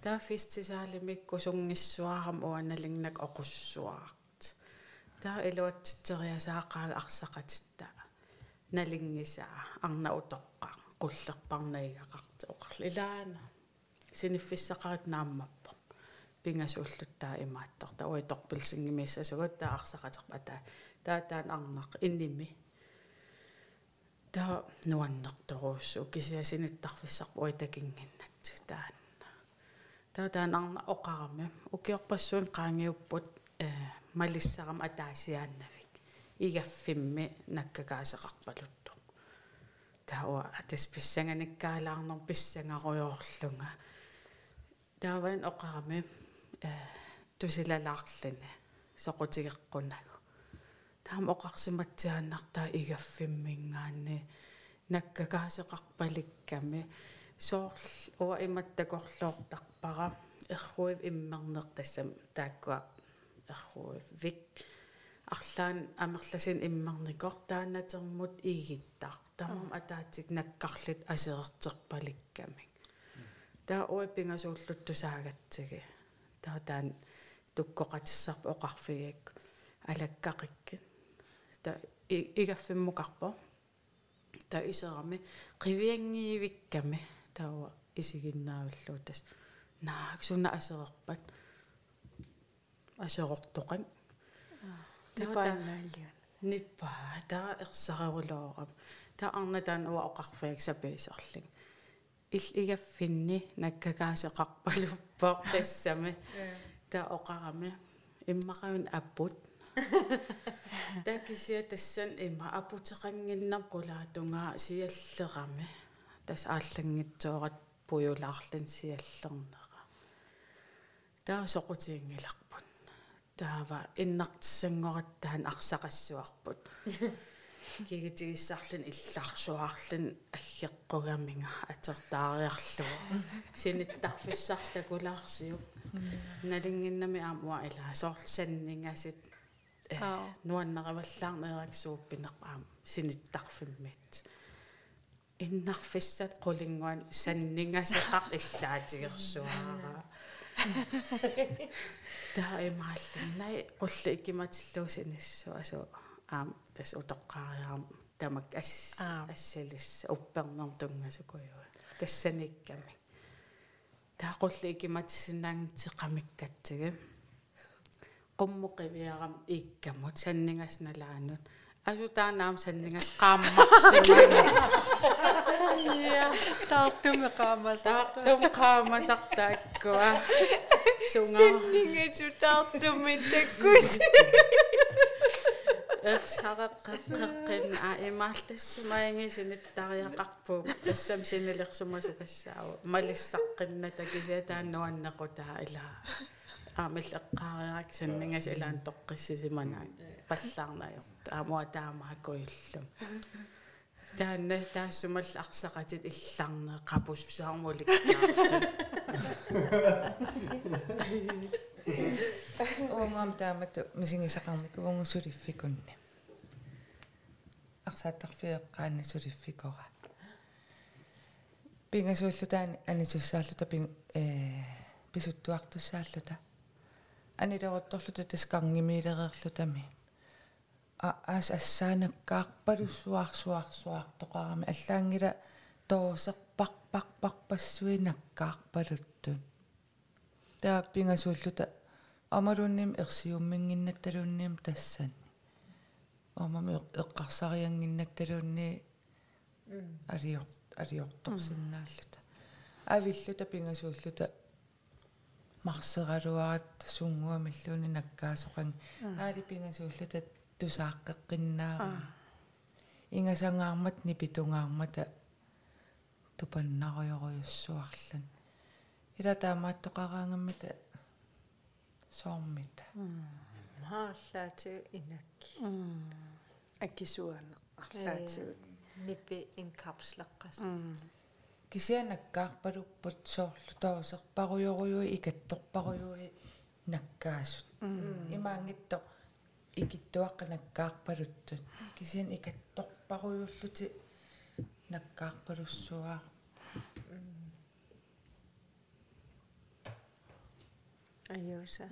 Ta fistisaalimik kusungissuaram uanalinnak oqussuart. Ta iluatsitteriasaaqaag arsaqatitta. Nalingisaa arna utoqqa qullerparnaigaqart oqarlilaana. Siniffissaqarit naamma пингасууллуттаа имааттарта уиторпилсингимиссасугат таа арсақатерпа таа таа таан арнақ инними таа нуаннэрторуссу кисиасиниттарфиссарпу уитакингиннат таанна таа таан арна оқарами укиорпассуун qaangiupпут э малиссарам атаасиааннавик игаффимми наккакаасеқарпалутту. Таа атас писсанганиккаалаарнер писсангаруйоорлунга тааван оқарами э тусилалаарлани соқутигеққунагу таам оқарсиматсиааннартаа игаффиммингаани наккакаасеқарпаликками соорл уа иматтакорлоортарпара эрруив иммернер тассам тааккуа эрруив вик. Арлаан амерласин иммарникор таанатермут игиттаа тамам атаатик наккарлит асеэртерпаликками таа уи пингасууллуттусаагатсиги таа таан туккоқатиссарпа оқарфигик алаккақиккит та игаффиммукарпо та исерами қивиангиивикками таава исигиннааваллуу тас наак суна асерерпат асерортоқан нипаанаалиун ниппа таа ерсарерулоорам таа арна таан уа оқарфиак сапиисерлин ил игаффинни наккагаасеқарпалуппоо тассами таа оқарами иммақавин аппут. <laughs> Таа кисиа тассан има апутеқангиннам қулаатунгаа сиаллерами тас ааллангитсоорат пуюлаарлан сиаллернера. Таа соқутиингиларпут таава иннартиссангораттаан арсақассуарпут <laughs> кигитигиссарлун илларсуарлун аггеққугаминга атертаариарлуа синиттарфиссартакулаарсиук налингиннами аамуа илаа соорлсаннингасит нуаннераваллаарнераксууппинеқаам синиттарфиммит иннарфиссат qulingуан саннингасеқар иллаатигерсуараа <laughs> таа эмааллуннай qulli икиматиллуусиниссу асу аам тас утоққариарам тамак ас ассалис уппернер тунгасукуйуа тассаникками таа qulli икиматиссинаангтеқамиккатсига qummuqiviaram iikkamut sanningasnalaanut асутаанаам саннингас qaammarsimanga таартуме qaamал таартум qaammasartaakkuа <laughs> сунга синнингасу таартуме таккус <laughs> эрсареққаққин а имаалтассимаанги синиттариақарпу тассам синилерсумасукассаау малиссаққинна такисиа тааннуаннеқутаа илаа аамил эққаариарак саннингас илаан тоққиссисиманаа паллаарнаёрт аамуа таамаакуиллум таанна таассумал арсақатит илларнеэ қапуссаармулик <laughs> оомам таамату мисигисақарникувангу сулиффикунни арсааттарфиэққаана сулиффикора пингасууллутаани анисуссааллута пин э писуттуартуссааллута анилеротторлута таскарнгимилереерлутами а ас ассаанаккаарпалуссуарсуарсуартоқарами аллаангила тоосерпарпарпарпассуинаккаарпалуттун таа пингасууллута амалуунним ерсиуммингиннатталуунниим тассани. Омами эққарсариангиннатталуунни алиор алиорторсиннааллута авиллута пингасууллута марсералуарат сунгуамиллууни наккаасоқан аали пингасууллута тусааққеққиннаа ингасангаармат нипитунгаармата тупаннаруйоруйуссуарлан ила таамааттоқараангаммата соормита мааллаати инакки. Аккисуана. Арлаатигут ниппи инкапслеққас кисианаккаарпалуппут соорлу тоосерпаруйоруйуи икатторпаруйуи наккаасут. Имаангитто икиттуаққанаккаарпалуттут кисиан икатторпаруйуллути наккаарпалуссуаа аюуса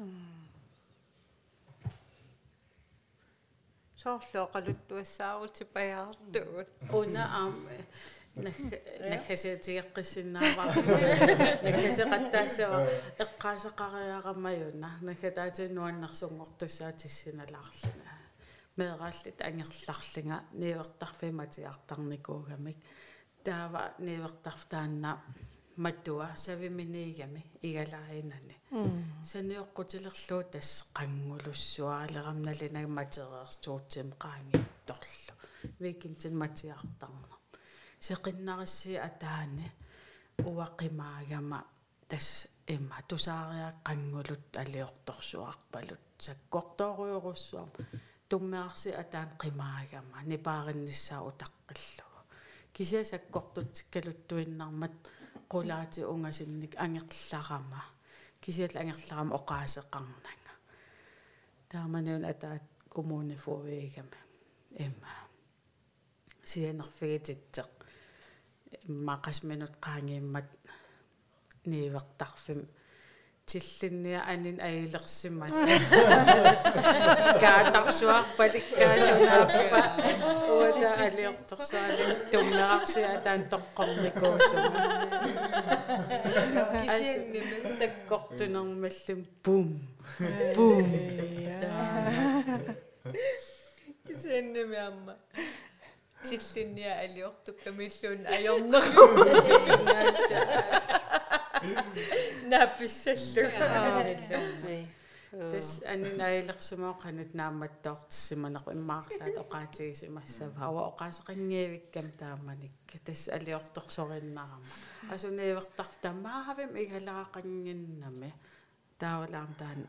соорлуоқалуттуассаарути паяартуут уна аам нахасиатигеққиссиннааваа <laughs> нахасеқаттаассава эққаасеқариарамаюна нахатаатинуаннарсунгортуссаатиссиналаарлуна меэраллит ангерларлинга ниивертарфиматиартарникуугамик таава ниивертарфтаанна маттуа савиминигами игалаинани саниоққутилерлуу тас қангулуссуаалерамналинаг материерсуутсим qaangiittorlu викинтин матиартарна сеқиннарисси атаани уақимаагама тас имма тусаариа қангулут алиорторсуарпалут саккортооруйоруссуам туммеарси атаан қимаагама нипаариннссаа утаққиллугу кися саккортутсиккалуттуиннармат qulaati ungasinnik angerlarama kisial angerlarama oqaasеқарнага тааманиун атаат kommunefoveigama emma sianerfigititteq иммақас минут qaangiimmat niivertarfim тиллинниа анин аилерсимаса каатарсуарпаликкаасунааффа уата алиорторсаали туммеарсиа таан тоққорникуусума кисианниме саккортунермаллум бум. Бум. Кисианниме амма. Тиллинниа алиортукка миллуун ajorneru написсаллу тас анин аилерсумаоқанат наамматтоортиссиманеқ иммаарлаат оqaатигисимассава ава оqaасеқингиавиккам тааманик тас алиорторсориннарама асунеивертарф тамаавим игалаақангиннами таавалаам таан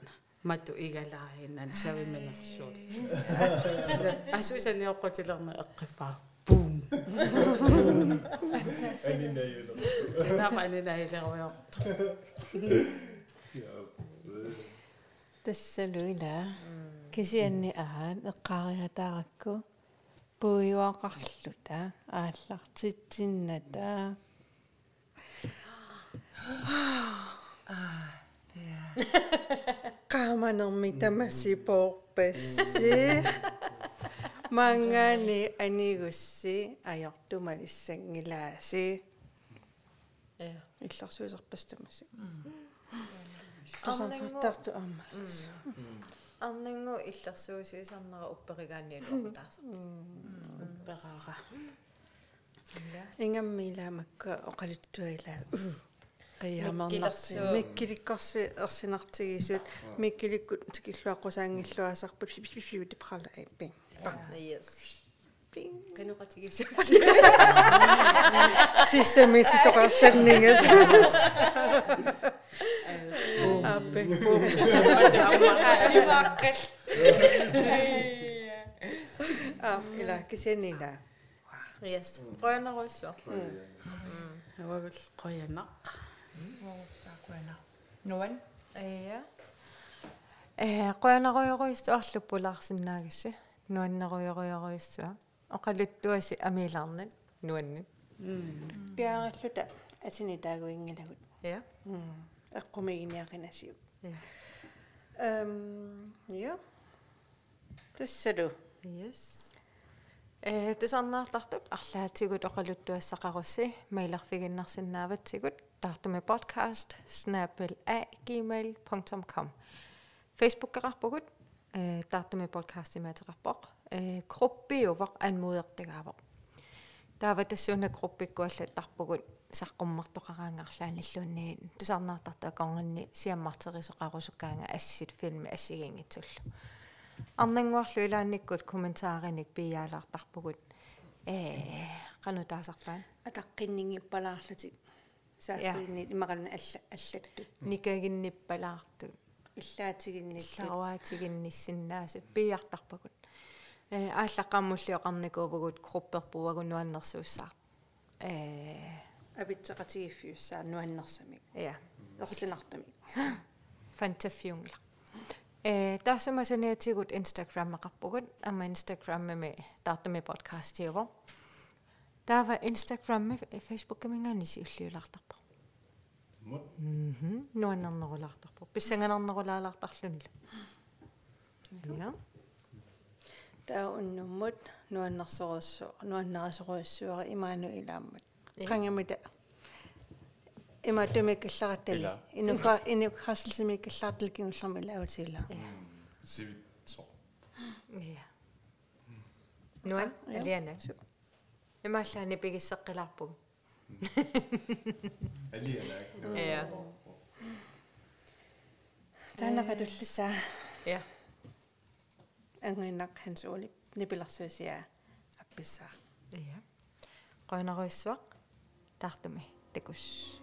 мату игалааинан савиминерсуул <laughs> асусаниоққутилерне эққифаа boom. en in Nederland. Dat was in Nederland. Tässä luilla. Kisienni ahan, kaarihataarakku. Puiuaqarluta, aallartitsinnata. Ah, yeah. Qaamanermi tamasipoorpassi. Mangani anigussi ajortumalissangilаasi Ja. иллерсуисерпастамасси Арнингу тарту аама арнингу иллерсуусиисарнера упперигаанниалуортааса перара ингаммилаамакка оқалуттуилаа қиямарнарти Миккилерсуу. миккиликкорси ерсинартигисут миккиликкут тикиллуаққусаангиллуасарпа пипипипи пхала айппи yes. Каноқатигис системити тоқарсаннингас аппе пум а ила кисенила yes. Qойнеруссуа авагул қоянақ таакуана нуан ая э qойнеруйоруиссу арлуппулаарсиннаагасси нуаннеруйоруйоруиссуа оқалуттуаси амилаарнат нуаннут пиараллута атини таагуингилагут я эққумигиниақинасиу Ja. эм я тассалу yes. Э тусарнаартартут арлаатигут оқалуттуассақарусси маилерфигиннарсинааватсигут таартуми podcast snapple@gmail.com facebook-qarpugут э таартуми podcast имаатеқарпоқ э группиувақ анмуудертагаавоқ таава тассууна группиккуаллаттарпугут саққуммартоқараангарлааниллуунни тусарнаартарта аконгинни сиаммартерисоқарусуккаанга ассит филми ассигингитсуллу арнангуарлу илаанниккут комментаариник пиаалаартарпугут э канутаасарпаан атаққиннингиппалаарлутик сааффиинни имақална алла аллатту никагинниппалаарту иллаатигинниллу ларуаатигинниссиннаасу пиартарпагут э ааллаққаммуллиоқарникуупагут групперпувагу нуаннерсууссаа э авитсеқатигиффиуссаа нуаннерсамик я ерсинартамик фантафиунгла э таасумасаниатигут инстаграм меқарпугут ама инстаграмми таартами подкаст тиова таава инстаграмми фейсбук каминганиси уллиулаартарпо Мут. мм нуаннернерулаартарпо писсанганернерулаалаартарлунила я таа уннуммут нуаннерсоруссу нуаннерасоруссуара имаану илааммат Ja. кангамита има тумиккалларатали Ила. инука инук хаслсимиккаллаарталкингулларми лаутила Сивитсо. я нуан алиана имааллаани Alligevel nagu nok. Ja. Tällä pätyllissä. Ja. Anginnak hans oli nipilarsuisia appissa. Ja. Qoinaruissuaq taartumi takus.